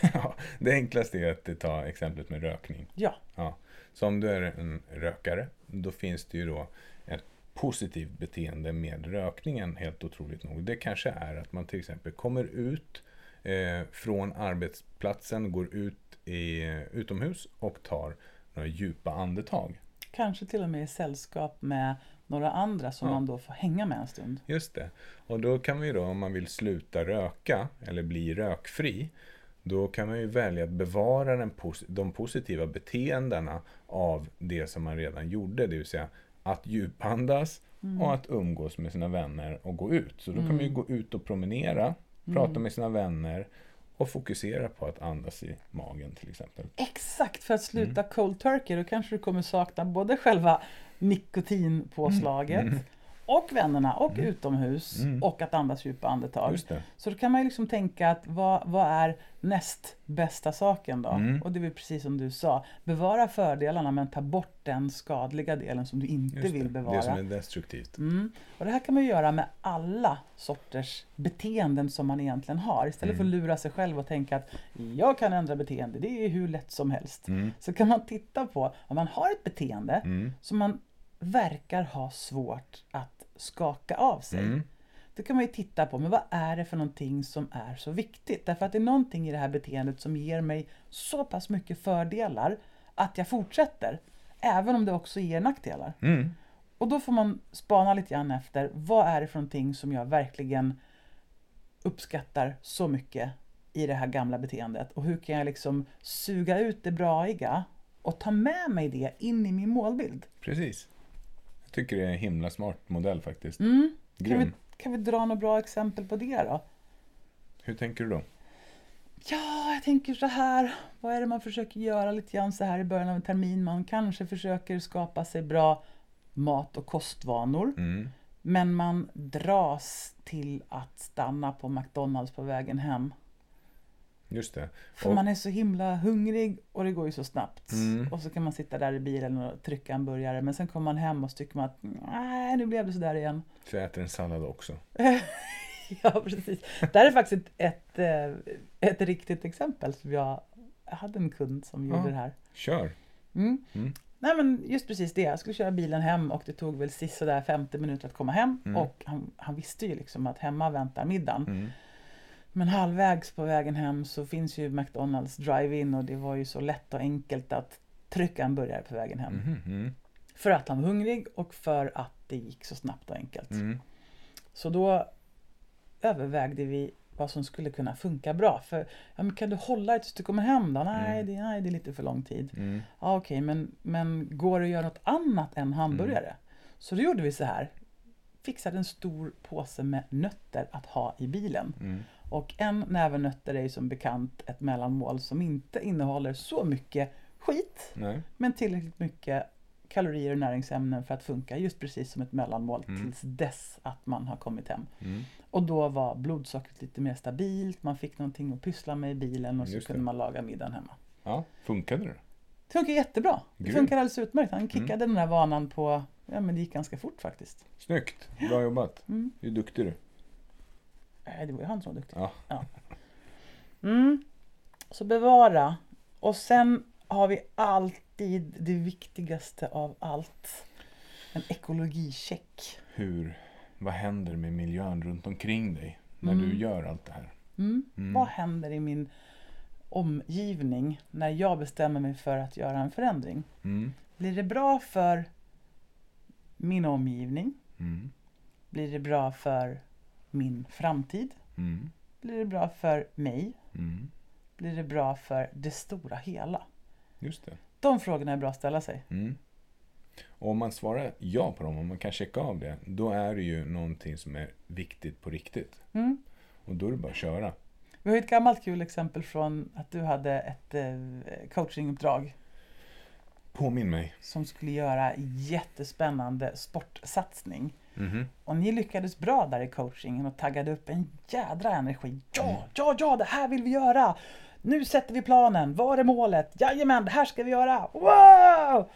Det enklaste är att ta exemplet med rökning. Ja. Ja. Så om du är en rökare, då finns det ju då ett positivt beteende med rökningen, helt otroligt nog. Det kanske är att man till exempel kommer ut eh, från arbetsplatsen, går ut i, utomhus och tar några djupa andetag. Kanske till och med i sällskap med några andra som Ja. man då får hänga med en stund. Just det. Och då kan ju då, om man vill sluta röka eller bli rökfri, då kan man ju välja att bevara den de positiva beteendena av det som man redan gjorde, det vill säga att djupandas och att umgås med sina vänner och gå ut. Så då kan man ju gå ut och promenera, prata med sina vänner och fokusera på att andas i magen till exempel. Exakt, för att sluta Mm. cold turkey då kanske du kommer sakna både själva nikotinpåslaget Mm. Och vännerna och utomhus och att andas djupa andetag. Så då kan man ju liksom tänka att vad, vad är näst bästa saken då? Mm. Och det är precis som du sa, bevara fördelarna men ta bort den skadliga delen som du inte vill bevara. det som är destruktivt. Mm. Och det här kan man ju göra med alla sorters beteenden som man egentligen har. Istället för att Mm. lura sig själv och tänka att jag kan ändra beteende, det är hur lätt som helst. Mm. Så kan man titta på om man har ett beteende Mm. som man verkar ha svårt att skaka av sig. Mm. Då kan man ju titta på, men vad är det för någonting som är så viktigt? Därför att det är någonting i det här beteendet som ger mig så pass mycket fördelar att jag fortsätter. Även om det också ger nackdelar. Mm. Och då får man spana lite grann efter, vad är det för någonting som jag verkligen uppskattar så mycket i det här gamla beteendet? Och hur kan jag liksom suga ut det braiga och ta med mig det in i min målbild? Precis. Tycker det är en himla smart modell faktiskt. Mm. Kan, vi, kan vi dra några bra exempel på det då? Hur tänker du då? Ja, jag tänker så här. Vad är det man försöker göra lite grann så här i början av en termin? Man kanske försöker skapa sig bra mat och kostvanor. Mm. Men man dras till att stanna på McDonalds på vägen hem. Just det. För Och- man är så himla hungrig och det går ju så snabbt. Mm. Och så kan man sitta där i bilen och trycka en burgare. Men sen kommer man hem och så tycker man att nej, nu blev det sådär igen. Så jag äter en sallad också. ja, precis. Det här är faktiskt ett, ett, eh, ett riktigt exempel. Som jag, jag hade en kund som Ja. gjorde det här. Kör. Mm. Mm. Nej men just precis det. Jag skulle köra bilen hem och det tog väl sisådär 50 minuter att komma hem. Mm. Och han, han visste ju liksom att hemma väntar middagen. Mm. Men halvvägs på vägen hem så finns ju McDonalds drive-in och det var ju så lätt och enkelt att trycka en burgare på vägen hem. Mhm, Mm. För att han var hungrig och för att det gick så snabbt och enkelt. Mm. Så då övervägde vi vad som skulle kunna funka bra. För ja, kan du hålla det tills du kommer hem då? Nej, Mm. det, nej det är lite för lång tid. Mm. Ja, Okej, men, men går det att göra något annat än hamburgare? Så då gjorde vi så här. Fixade en stor påse med nötter att ha i bilen. Mm. Och en näve nötter är som bekant ett mellanmål som inte innehåller så mycket skit. Nej. Men tillräckligt mycket kalorier och näringsämnen för att funka just precis som ett mellanmål Mm. tills dess att man har kommit hem. Mm. Och då var blodsockret lite mer stabilt, man fick någonting att pyssla med i bilen och så det. kunde man laga middagen hemma. Ja, funkade det? Det funkar jättebra. Det Grymt. funkar alldeles utmärkt. Han kickade Mm. den här vanan på, ja men det gick ganska fort faktiskt. Snyggt. Bra jobbat. Mm. Hur duktig du. Nej, det var ju han som var duktig. Ja. Mm. Så bevara. Och sen har vi alltid det viktigaste av allt. En ekologicheck. Hur, vad händer med miljön runt omkring dig när Mm. du gör allt det här? Mm. Mm. Vad händer i min omgivning när jag bestämmer mig för att göra en förändring? Mm. Blir det bra för min omgivning? Mm. Blir det bra för min framtid? Mm. Blir det bra för mig? Mm. Blir det bra för det stora hela? Just det. De frågorna är bra att ställa sig. Mm. Och om man svarar ja på dem, om man kan checka av det, då är det ju någonting som är viktigt på riktigt. Mm. Och då är det bara att köra. Vi har ett gammalt kul exempel från att du hade ett eh, coachinguppdrag Påminn mig. som skulle göra jättespännande sportsatsning. Mhm. Och ni lyckades bra där i coachingen och taggade upp en jädra energi. Ja, ja, ja, det här vill vi göra! Nu sätter vi planen. Var är målet? Jajamän, det här ska vi göra! Wow!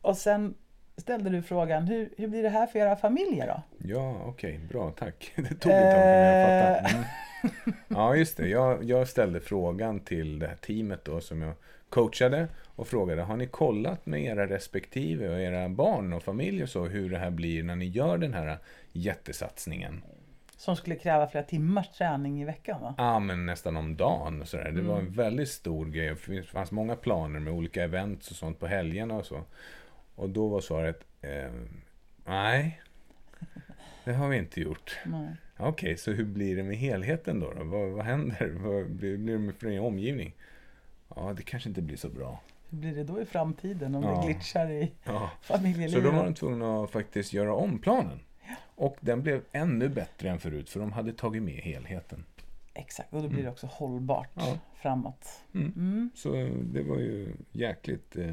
Och sen ställde du frågan, hur, hur blir det här för era familjer då? Ja, okej, bra, tack. Det tog ett tag för mig att fatta. Mm. Ja, just det. Jag, jag ställde frågan till det här teamet då som jag coachade och frågade, har ni kollat med era respektive och era barn och familj och så hur det här blir när ni gör den här jättesatsningen? Som skulle kräva flera timmars träning i veckan va? Ja, men nästan om dagen och sådär. Det var Mm. en väldigt stor grej. Det fanns många planer med olika events och sånt på helgerna och så. Och då var svaret, eh, nej, det har vi inte gjort. Okej, så hur blir det med helheten då? då? Vad, vad händer? Vad blir, blir det med för omgivning? Ja, det kanske inte blir så bra. Hur blir det då i framtiden om Ja. det glitchar i Ja. familjelivet? Så då var de tvungna att faktiskt göra om planen. Och den blev ännu bättre än förut, för de hade tagit med helheten. Exakt, och då blir det också hållbart Ja. framåt. Mm. Mm. Så det var ju jäkligt eh,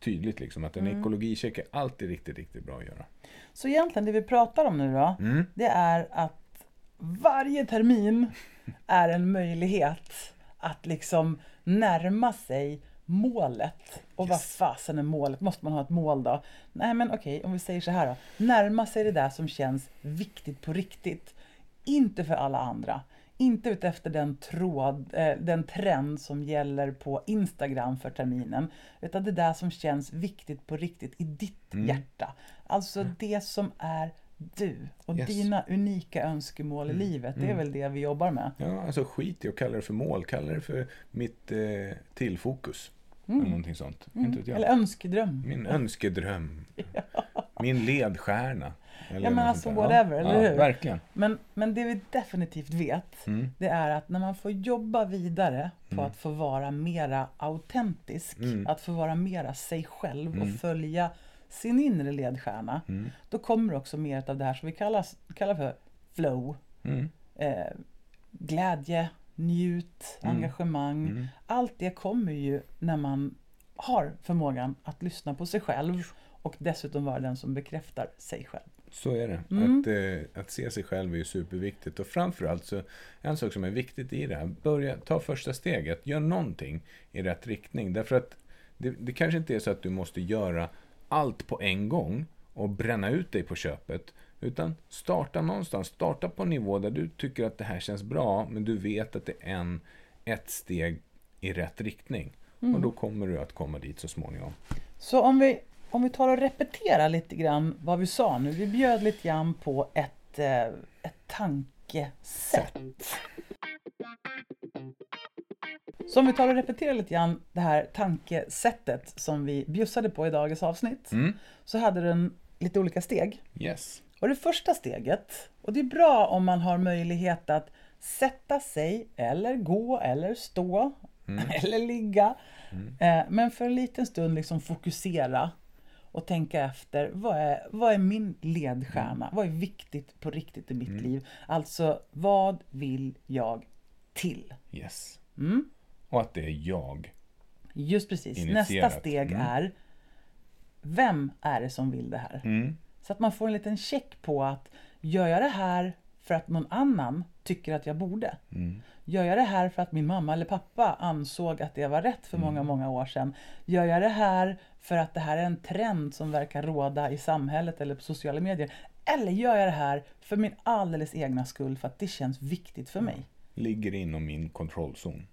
tydligt liksom att en Mm. ekologicheck är alltid riktigt, riktigt bra att göra. Så egentligen det vi pratar om nu då, Mm. det är att varje termin är en möjlighet att liksom närma sig målet. Och vad Yes. fasen är målet? Måste man ha ett mål då? Nej men okej, om vi säger så här då. Närma sig det där som känns viktigt på riktigt. Inte för alla andra. Inte utefter den, tråd, eh, den trend som gäller på Instagram för terminen. Utan det där som känns viktigt på riktigt i ditt Mm. hjärta. Alltså det som är du och Yes. dina unika önskemål i Mm, livet. Det är mm. väl det vi jobbar med. Ja, alltså skit i att kalla det för mål. Kalla det för mitt eh, tillfokus. Eller Mm. någonting sånt. Mm. Inte vet jag. Eller önskedröm. Min önskedröm. Min ledstjärna. Eller Ja, men alltså whatever, eller ja, hur? Verkligen. Men, men det vi definitivt vet, Mm. det är att när man får jobba vidare på Mm. att få vara mera autentisk, Mm. att få vara mera sig själv Mm. och följa sin inre ledstjärna, Mm. då kommer också mer av det här som vi kallar, kallar för flow. Mm. Eh, glädje, njut, Mm. engagemang. Mm. Allt det kommer ju när man har förmågan att lyssna på sig själv och dessutom vara den som bekräftar sig själv. Så är det. Mm. Att, eh, att se sig själv är ju superviktigt. Och framförallt så, en sak som är viktigt i det här, börja ta första steget. Gör någonting i rätt riktning. Därför att det, det kanske inte är så att du måste göra allt på en gång och bränna ut dig på köpet. Utan starta någonstans. Starta på en nivå där du tycker att det här känns bra, men du vet att det är en, ett steg i rätt riktning. Och då kommer du att komma dit så småningom. Så om vi, om vi tar och repeterar lite grann vad vi sa nu. Vi bjöd lite grann på ett, eh, ett tankesätt. Så om vi tar och repeterar lite grann det här tankesättet som vi bjussade på i dagens avsnitt. Mm. Så hade den lite olika steg. Yes. Och det första steget, och det är bra om man har möjlighet att sätta sig eller gå eller stå eller ligga. Eh, men för en liten stund liksom fokusera och tänka efter vad är, vad är min ledstjärna? Vad är viktigt på riktigt i mitt liv? Alltså, vad vill jag till? Yes. Mm? Och att det är jag. Just precis. Initierat. Nästa steg Mm. är vem är det som vill det här? Mm. Så att man får en liten check på att gör jag det här för att någon annan tycker att jag borde? Mm. Gör jag det här för att min mamma eller pappa ansåg att det var rätt för Mm. många, många år sedan? Gör jag det här för att det här är en trend som verkar råda i samhället eller på sociala medier? Eller gör jag det här för min alldeles egna skull för att det känns viktigt för mig? Ligger inom min kontrollzon.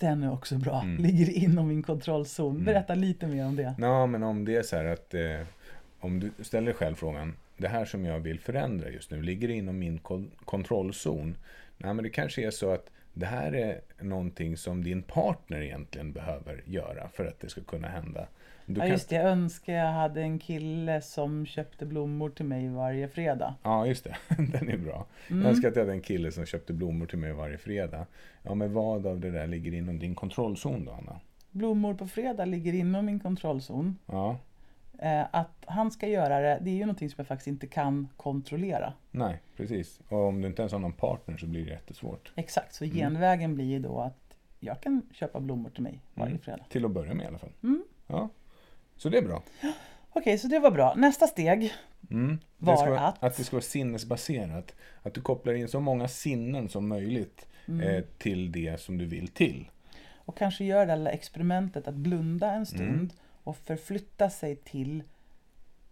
Den är också bra. Mm. Ligger inom min kontrollzon. Berätta lite mer om det. Ja, men om det är så här att eh, om du ställer dig själv frågan, det här som jag vill förändra just nu, ligger det inom min kon- kontrollzon? Nej, men det kanske är så att det här är någonting som din partner egentligen behöver göra för att det ska kunna hända. Du Ja kan- just det, jag önskar jag hade en kille som köpte blommor till mig varje fredag. Ja, just det. Den är bra. Mm. Jag önskar att jag hade en kille som köpte blommor till mig varje fredag. Ja, men vad av det där ligger inom din kontrollzon då, Anna? Blommor på fredag ligger inom min kontrollzon. Ja, att han ska göra det, det är ju någonting som jag faktiskt inte kan kontrollera. nej, precis. Och om du inte ens har någon partner så blir det jättesvårt. Exakt, så genvägen blir ju då att jag kan köpa blommor till mig varje Mm. fredag. Till att börja med i alla fall. Mm. Ja. Så det är bra. Okej, så det var bra. Nästa steg. Mm. Var vara, att- att det ska vara sinnesbaserat. Att du kopplar in så många sinnen som möjligt Mm. eh, till det som du vill till. Och kanske göra det här experimentet att blunda en stund Mm. Och förflytta sig till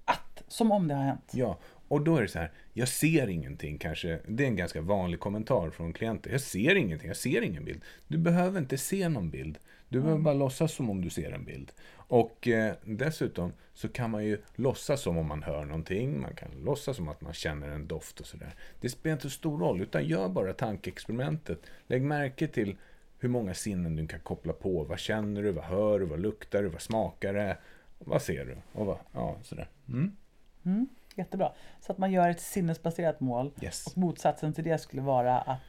att, som om det har hänt. Ja, och då är det så här, jag ser ingenting kanske. Det är en ganska vanlig kommentar från klienter. Jag ser ingenting, jag ser ingen bild. Du behöver inte se någon bild. Du behöver bara låtsas som om du ser en bild. Och eh, dessutom så kan man ju låtsas som om man hör någonting. Man kan låtsas som att man känner en doft och sådär. Det spelar inte så stor roll, utan gör bara tankeexperimentet. Lägg märke till hur många sinnen du kan koppla på. Vad känner du? Vad hör du? Vad luktar du? Vad smakar det? Vad ser du? Och vad, ja, sådär. Mm. Mm, jättebra. Så att man gör ett sinnesbaserat mål. Yes. Och motsatsen till det skulle vara att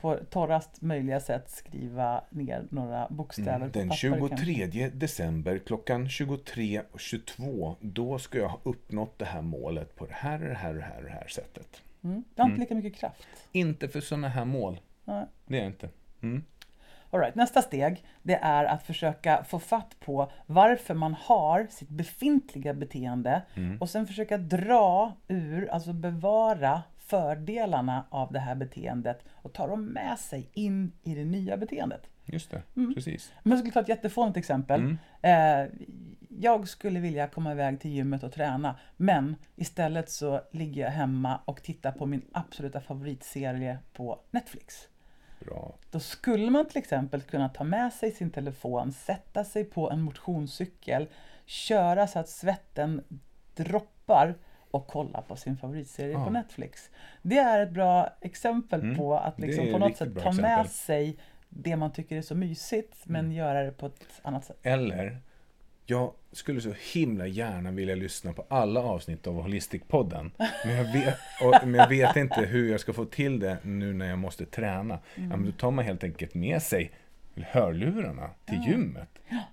på torrast möjliga sätt skriva ner några bokstäver Mm, på Den papper. kanske. 23 december klockan 23.22 då ska jag ha uppnått det här målet på det här och det här och det här och det här sättet. Mm. Det har inte lika mycket kraft. Inte för sådana här mål. Nej. Det är det inte. Mm. All right, nästa steg det är att försöka få fatt på varför man har sitt befintliga beteende Mm. och sen försöka dra ur, alltså bevara fördelarna av det här beteendet och ta dem med sig in i det nya beteendet. Just det, Mm. precis. Om jag skulle ta ett jättefånigt exempel. Mm. Eh, jag skulle vilja komma iväg till gymmet och träna, men istället så ligger jag hemma och tittar på min absoluta favoritserie på Netflix. Bra. Då skulle man till exempel kunna ta med sig sin telefon, sätta sig på en motionscykel, köra så att svetten droppar och kolla på sin favoritserie Ja. på Netflix. Det är ett bra exempel Mm. på att liksom på något sätt ta med exempel. sig det man tycker är så mysigt men Mm. göra det på ett annat sätt. Eller, jag skulle så himla gärna vilja lyssna på alla avsnitt av Holistic-podden. Men jag, vet, och, men jag vet inte hur jag ska få till det nu när jag måste träna. Ja, men då tar man helt enkelt med sig hörlurarna till Ja. gymmet.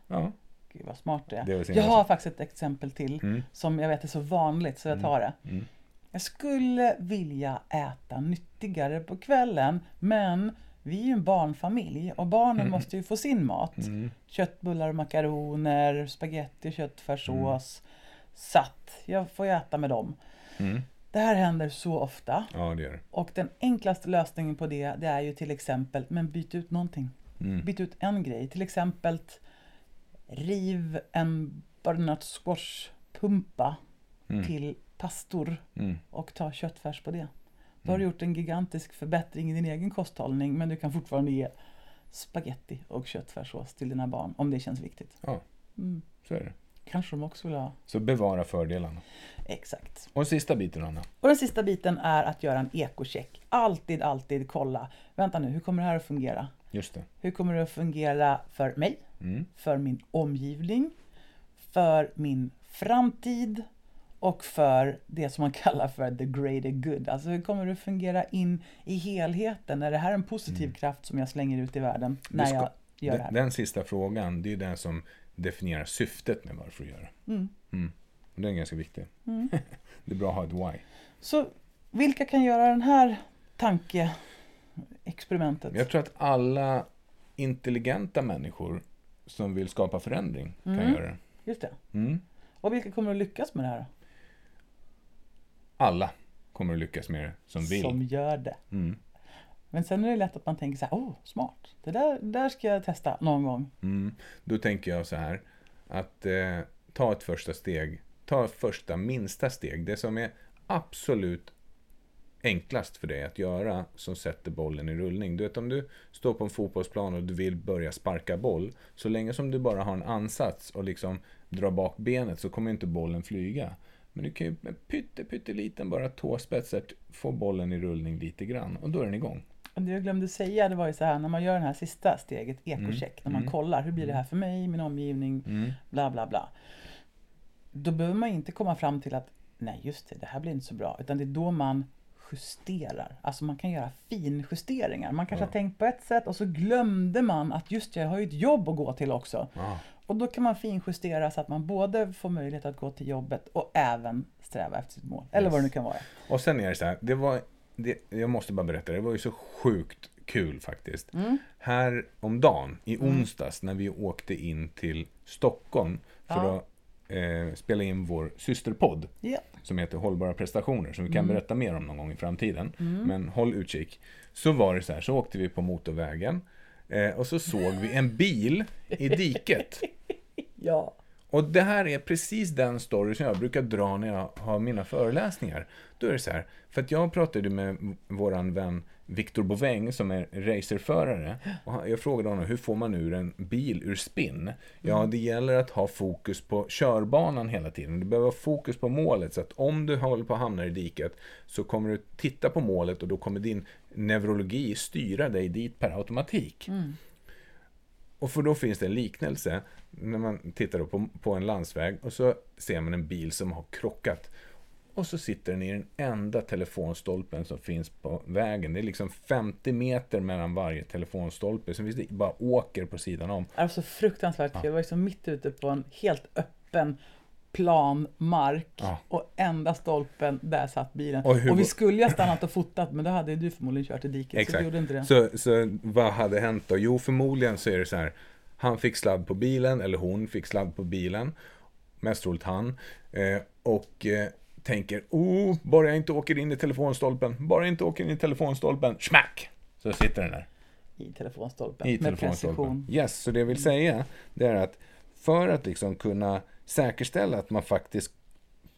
Ja. Gud vad smart det är. Det jag har faktiskt ett exempel till Mm. som jag vet är så vanligt så jag tar det. Mm. Jag skulle vilja äta nyttigare på kvällen men vi är ju en barnfamilj och barnen måste ju få sin mat. Mm. Köttbullar och makaroner, spaghetti, köttfärssås. Mm. Så att jag får ju äta med dem. Mm. Det här händer så ofta Ja, det gör och den enklaste lösningen på det, det är ju till exempel, men byt ut någonting. Mm. Byt ut en grej, till exempel riv en butternut squash pumpa Mm. till pastor Mm. och ta köttfärs på det. Då har du gjort en gigantisk förbättring i din egen kosthållning men du kan fortfarande ge spaghetti och köttfärssås till dina barn om det känns viktigt. Ja, Mm. så är det. Kanske de också vill ha. Så bevara fördelarna. Exakt. Och sista biten, Anna. Och den sista biten är att göra en ekocheck. Alltid, alltid kolla. Vänta nu, hur kommer det här att fungera? Just det. Hur kommer det att fungera för mig? Mm. För min omgivning? För min framtid? Och för det som man kallar för the greater good. Alltså hur kommer det fungera in i helheten? Är det här en positiv kraft som jag slänger ut i världen när Mm. ska- jag gör det Den, här? den sista frågan, det är den som definierar syftet med varför du gör det. Mm. Mm. Den är ganska viktig. Mm. det är bra att ha ett why. Så vilka kan göra den här tankeexperimentet? Jag tror att alla intelligenta människor som vill skapa förändring kan Mm. göra det. Just det. Mm. Och vilka kommer att lyckas med det här? Alla kommer att lyckas med det som vill. Som gör det. Mm. Men sen är det lätt att man tänker så här, oh, smart. Det där, där ska jag testa någon gång. Mm. Då tänker jag så här att eh, ta ett första steg. Ta första minsta steg. Det som är absolut enklast för dig att göra som sätter bollen i rullning. Du vet om du står på en fotbollsplan och du vill börja sparka boll. Så länge som du bara har en ansats och liksom drar bak benet så kommer inte bollen flyga. Men du kan ju med pytte, pytteliten bara tåspetsar få bollen i rullning lite grann och då är den igång. Det jag glömde säga, det var ju så här när man gör det här sista steget, ekocheck, när man Mm. kollar, hur blir det här för mig, min omgivning, Mm. bla bla bla. Då behöver man inte komma fram till att, nej just det, det här blir inte så bra, utan det är då man justerar. Alltså man kan göra finjusteringar. Man kanske Ja. har tänkt på ett sätt och så glömde man att just jag har ju ett jobb att gå till också. Ah. Och då kan man finjustera så att man både får möjlighet att gå till jobbet och även sträva efter sitt mål. Eller vad det nu kan vara. Och sen är det så här, det var, det, jag måste bara berätta, det var ju så sjukt kul faktiskt. Mm. Här om dagen, i onsdags, när vi åkte in till Stockholm för Ja. att eh, spela in vår systerpodd Ja. som heter Hållbara prestationer, som vi kan Mm. berätta mer om någon gång i framtiden. Men håll utkik. Så var det så här, så åkte vi på motorvägen eh, och så såg vi en bil i diket. Ja. Och det här är precis den story som jag brukar dra när jag har mina föreläsningar. Då är det så här, för att jag pratade med våran vän Victor Boväng som är racerförare. Och jag frågade honom, hur får man ur en bil ur spinn? Ja, det gäller att ha fokus på körbanan hela tiden. Du behöver ha fokus på målet. Så att om du håller på att hamna i diket så kommer du titta på målet och då kommer din neurologi styra dig dit per automatik. Och för då finns det en liknelse när man tittar på, på en landsväg och så ser man en bil som har krockat. Och så sitter den i den enda telefonstolpen som finns på vägen. Det är liksom 50 meter mellan varje telefonstolpe. Så finns det bara åker på sidan om. Det var så fruktansvärt kul. Jag var liksom mitt ute på en helt öppen plan mark Ja. och enda stolpen, där satt bilen. Och Och, vi skulle ju ha stannat och fotat men då hade du förmodligen kört i diket så du gjorde inte det. Så, så vad hade hänt då? Jo, förmodligen så är det så här. Han fick sladd på bilen, eller hon fick sladd på bilen. Mest troligt han. Eh, och eh, tänker, oh, bara jag inte åker in i telefonstolpen. Bara jag inte åker in i telefonstolpen. Smack! Så sitter den där. I telefonstolpen. I med telefonstolpen. precision. Yes, så det jag vill säga det är att för att liksom kunna säkerställa att man faktiskt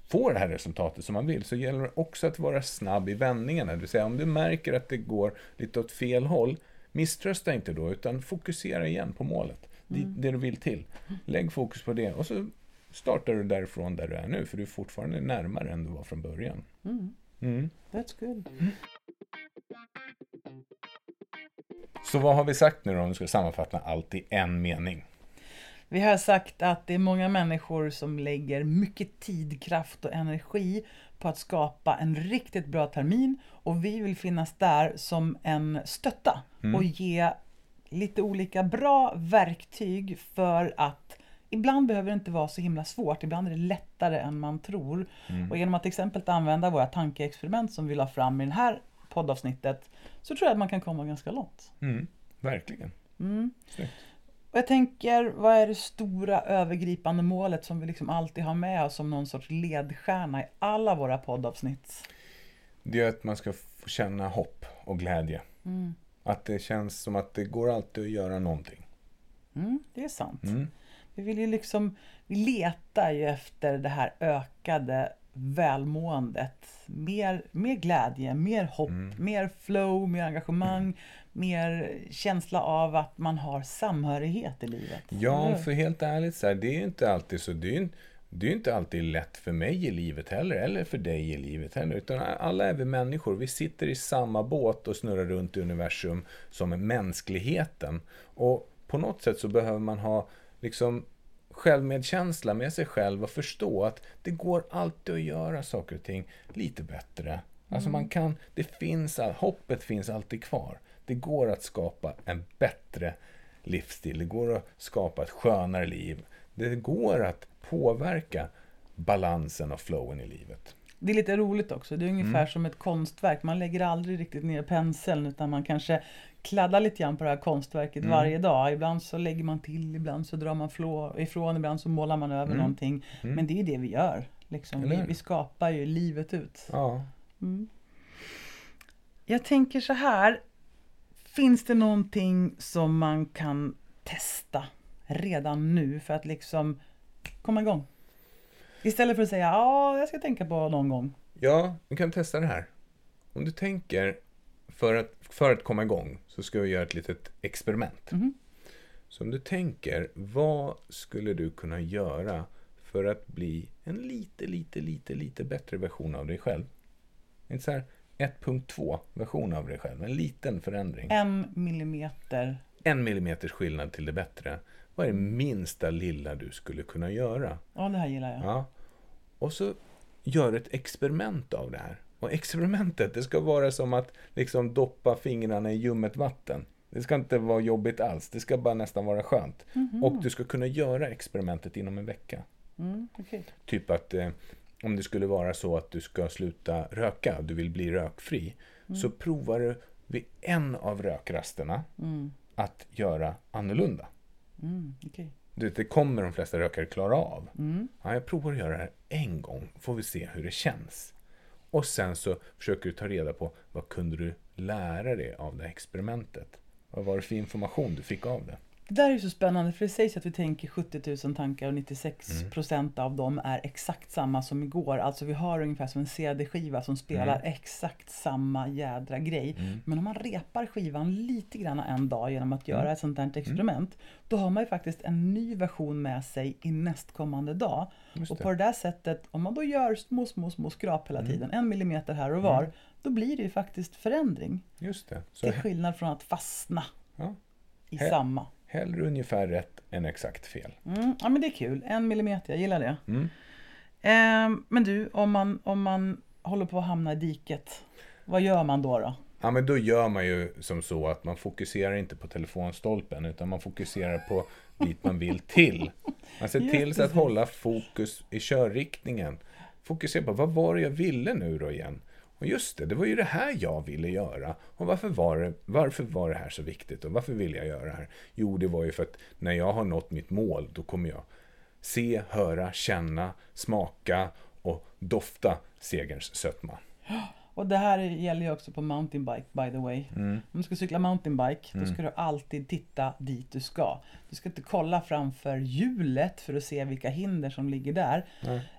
får det här resultatet som man vill så gäller det också att vara snabb i vändningarna. Det vill säga om du märker att det går lite åt fel håll, misströsta inte då utan fokusera igen på målet. Det, det du vill till. Lägg fokus på det och så startar du därifrån där du är nu, för du är fortfarande närmare än du var från början. Mm. Mm. That's good. Så vad har vi sagt nu då, om vi ska sammanfatta allt i en mening? Vi har sagt att det är många människor som lägger mycket tid, kraft och energi på att skapa en riktigt bra termin och vi vill finnas där som en stötta och ge lite olika bra verktyg för att Ibland behöver det inte vara så himla svårt, ibland är det lättare än man tror. Och genom att till exempel använda våra tankeexperiment som vi la fram i det här poddavsnittet så tror jag att man kan komma ganska långt. Mm. Verkligen. Mm. Och jag tänker, vad är det stora övergripande målet som vi liksom alltid har med oss som någon sorts ledstjärna i alla våra poddavsnitt? Det är att man ska få känna hopp och glädje. Mm. Att det känns som att det går alltid att göra någonting. Mm, det är sant. Mm. Vi vill ju liksom, vi letar ju efter det här ökade välmåendet. Mer, mer glädje, mer hopp, mer flow, mer engagemang, mer känsla av att man har samhörighet i livet. Ja, för helt ärligt, så här, det är ju inte alltid så. Det är ju inte alltid lätt för mig i livet heller, eller för dig i livet heller. Utan alla är vi människor. Vi sitter i samma båt och snurrar runt i universum som mänskligheten. Och på något sätt så behöver man ha liksom självmedkänsla med sig själv och förstå att det går alltid att göra saker och ting lite bättre. Alltså man kan, det finns, hoppet finns alltid kvar. Det går att skapa en bättre livsstil. Det går att skapa ett skönare liv. Det går att påverka balansen och flowen i livet. Det är lite roligt också. Det är ungefär som ett konstverk. Man lägger aldrig riktigt ner penseln utan man kanske kladdar lite grann på det här konstverket varje dag. Ibland så lägger man till, ibland så drar man flå ifrån, ibland så målar man över någonting. Men det är det vi gör. Liksom. Vi, vi skapar ju livet ut. Ja, Jag tänker så här. Finns det någonting som man kan testa redan nu för att liksom komma igång? Istället för att säga ja, jag ska tänka på någon gång. Ja, vi kan testa det här. Om du tänker, för att, för att komma igång, så ska vi göra ett litet experiment. Så om du tänker, vad skulle du kunna göra för att bli en lite, lite, lite, lite bättre version av dig själv? Inte så här 1.2 version av dig själv, en liten förändring. En millimeter. En millimeters skillnad till det bättre. Vad är det minsta lilla du skulle kunna göra? Ja, det här gillar jag. Ja. Och så gör ett experiment av det här. Och experimentet, det ska vara som att liksom doppa fingrarna i ljummet vatten. Det ska inte vara jobbigt alls, det ska bara nästan vara skönt. Och du ska kunna göra experimentet inom en vecka. Mm, okej. Typ att eh, om det skulle vara så att du ska sluta röka, du vill bli rökfri, så provar du vid en av rökrasterna att göra annorlunda. Mm. Du vet, det kommer de flesta rökare klara av. Mm. Ja, jag provar att göra det här en gång, får vi se hur det känns. Och sen så försöker du ta reda på vad kunde du lära dig av det här experimentet? Vad var det för information du fick av det? Det där är ju så spännande för det sägs att vi tänker 70 000 tankar och 96 Mm. procent av dem är exakt samma som igår. Alltså vi har ungefär som en CD-skiva som spelar Mm. exakt samma jädra grej. Men om man repar skivan lite grann en dag genom att Mm. göra ett sånt här experiment. Då har man ju faktiskt en ny version med sig i nästkommande dag. Och på det där sättet, om man då gör små, små, små skrap Mm. hela tiden, en millimeter här och var, då blir det ju faktiskt förändring. Just det. Så Till skillnad från att fastna ja, i He- samma. Hellre ungefär rätt än exakt fel. Mm, ja men det är kul, en millimeter, jag gillar det. Mm. Ehm, men du, om man, om man håller på att hamna i diket, vad gör man då? då? Ja, men då gör man ju som så att man fokuserar inte på telefonstolpen utan man fokuserar på dit man vill till. Man ser till så att hålla fokus i körriktningen. Fokusera på vad var det jag ville nu då igen? Och just det, det var ju det här jag ville göra. Och varför var det, varför var det här så viktigt? Och varför ville jag göra det här? Jo, det var ju för att när jag har nått mitt mål, då kommer jag se, höra, känna, smaka och dofta segerns sötma. Och det här gäller ju också på mountainbike by the way. Mm. Om du ska cykla mountainbike, då ska du alltid titta dit du ska. Du ska inte kolla framför hjulet för att se vilka hinder som ligger där.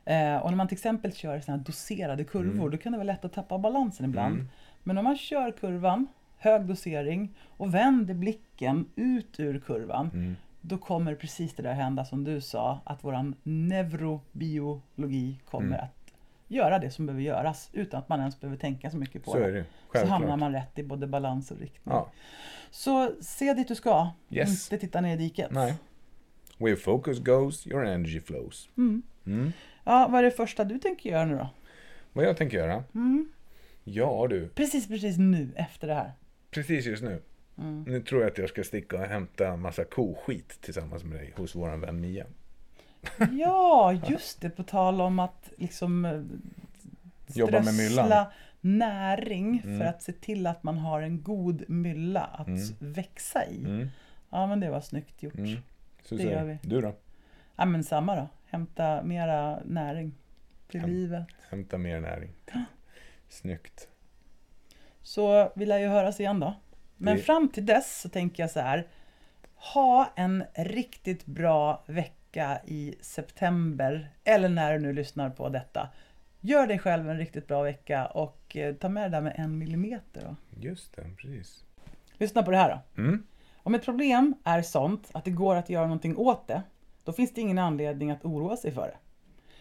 Eh, och när man till exempel kör såna här doserade kurvor, Mm. då kan det vara lätt att tappa balansen ibland. Men om man kör kurvan, hög dosering och vänder blicken ut ur kurvan, Mm. då kommer precis det där hända som du sa, att våran neurobiologi kommer Mm. att göra det som behöver göras utan att man ens behöver tänka så mycket på Så det. det. Så hamnar man rätt i både balans och riktning. Ja. Så se dit du ska, Yes. inte titta ner i diket. Nej. Where focus goes, your energy flows. Mm. Mm. Ja, vad är det första du tänker göra nu då? Vad jag tänker göra? Mm. Ja du, Precis, precis nu efter det här. precis just nu. Mm. Nu tror jag att jag ska sticka och hämta massa koskit tillsammans med dig hos våran vän Mia. Ja, just det. På tal om att liksom eh, Jobba med myllan. näring Mm. för att se till att man har en god mylla att Mm. växa i. Mm. Ja, men det var snyggt gjort. Mm. Så Det gör vi. Du då? Ja, men samma då. Hämta mera näring till Häm- livet. Hämta mer näring. Snyggt. Så vi lär ju höras igen då. Men Det- fram till dess så tänker jag så här. Ha en riktigt bra vecka i september. Eller när du nu lyssnar på detta. Gör dig själv en riktigt bra vecka och eh, ta med det där med en millimeter. Då. Just det, precis. Lyssna på det här då. Mm. Om ett problem är sånt att det går att göra någonting åt det, då finns det ingen anledning att oroa sig för det.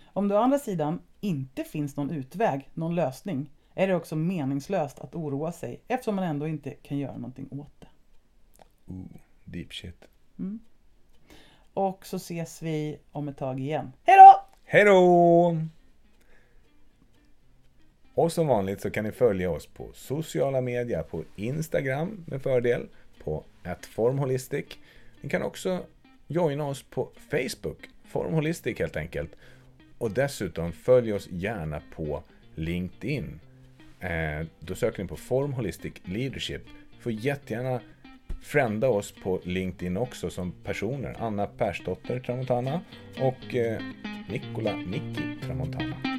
Om det å andra sidan inte finns någon utväg, någon lösning, är det också meningslöst att oroa sig eftersom man ändå inte kan göra någonting åt det. Ooh, deep shit. Och så ses vi om ett tag igen. Hej då! Hej då! Och som vanligt så kan ni följa oss på sociala medier, på Instagram med fördel, på formholistic. Ni kan också joina oss på Facebook, formholistic helt enkelt. Och dessutom följ oss gärna på LinkedIn. Eh, då söker ni på formholistic Leadership. Får jättegärna frända oss på LinkedIn också som personer. Anna Persdotter Tramontana och Nikola Nicola Nicky Tramontana.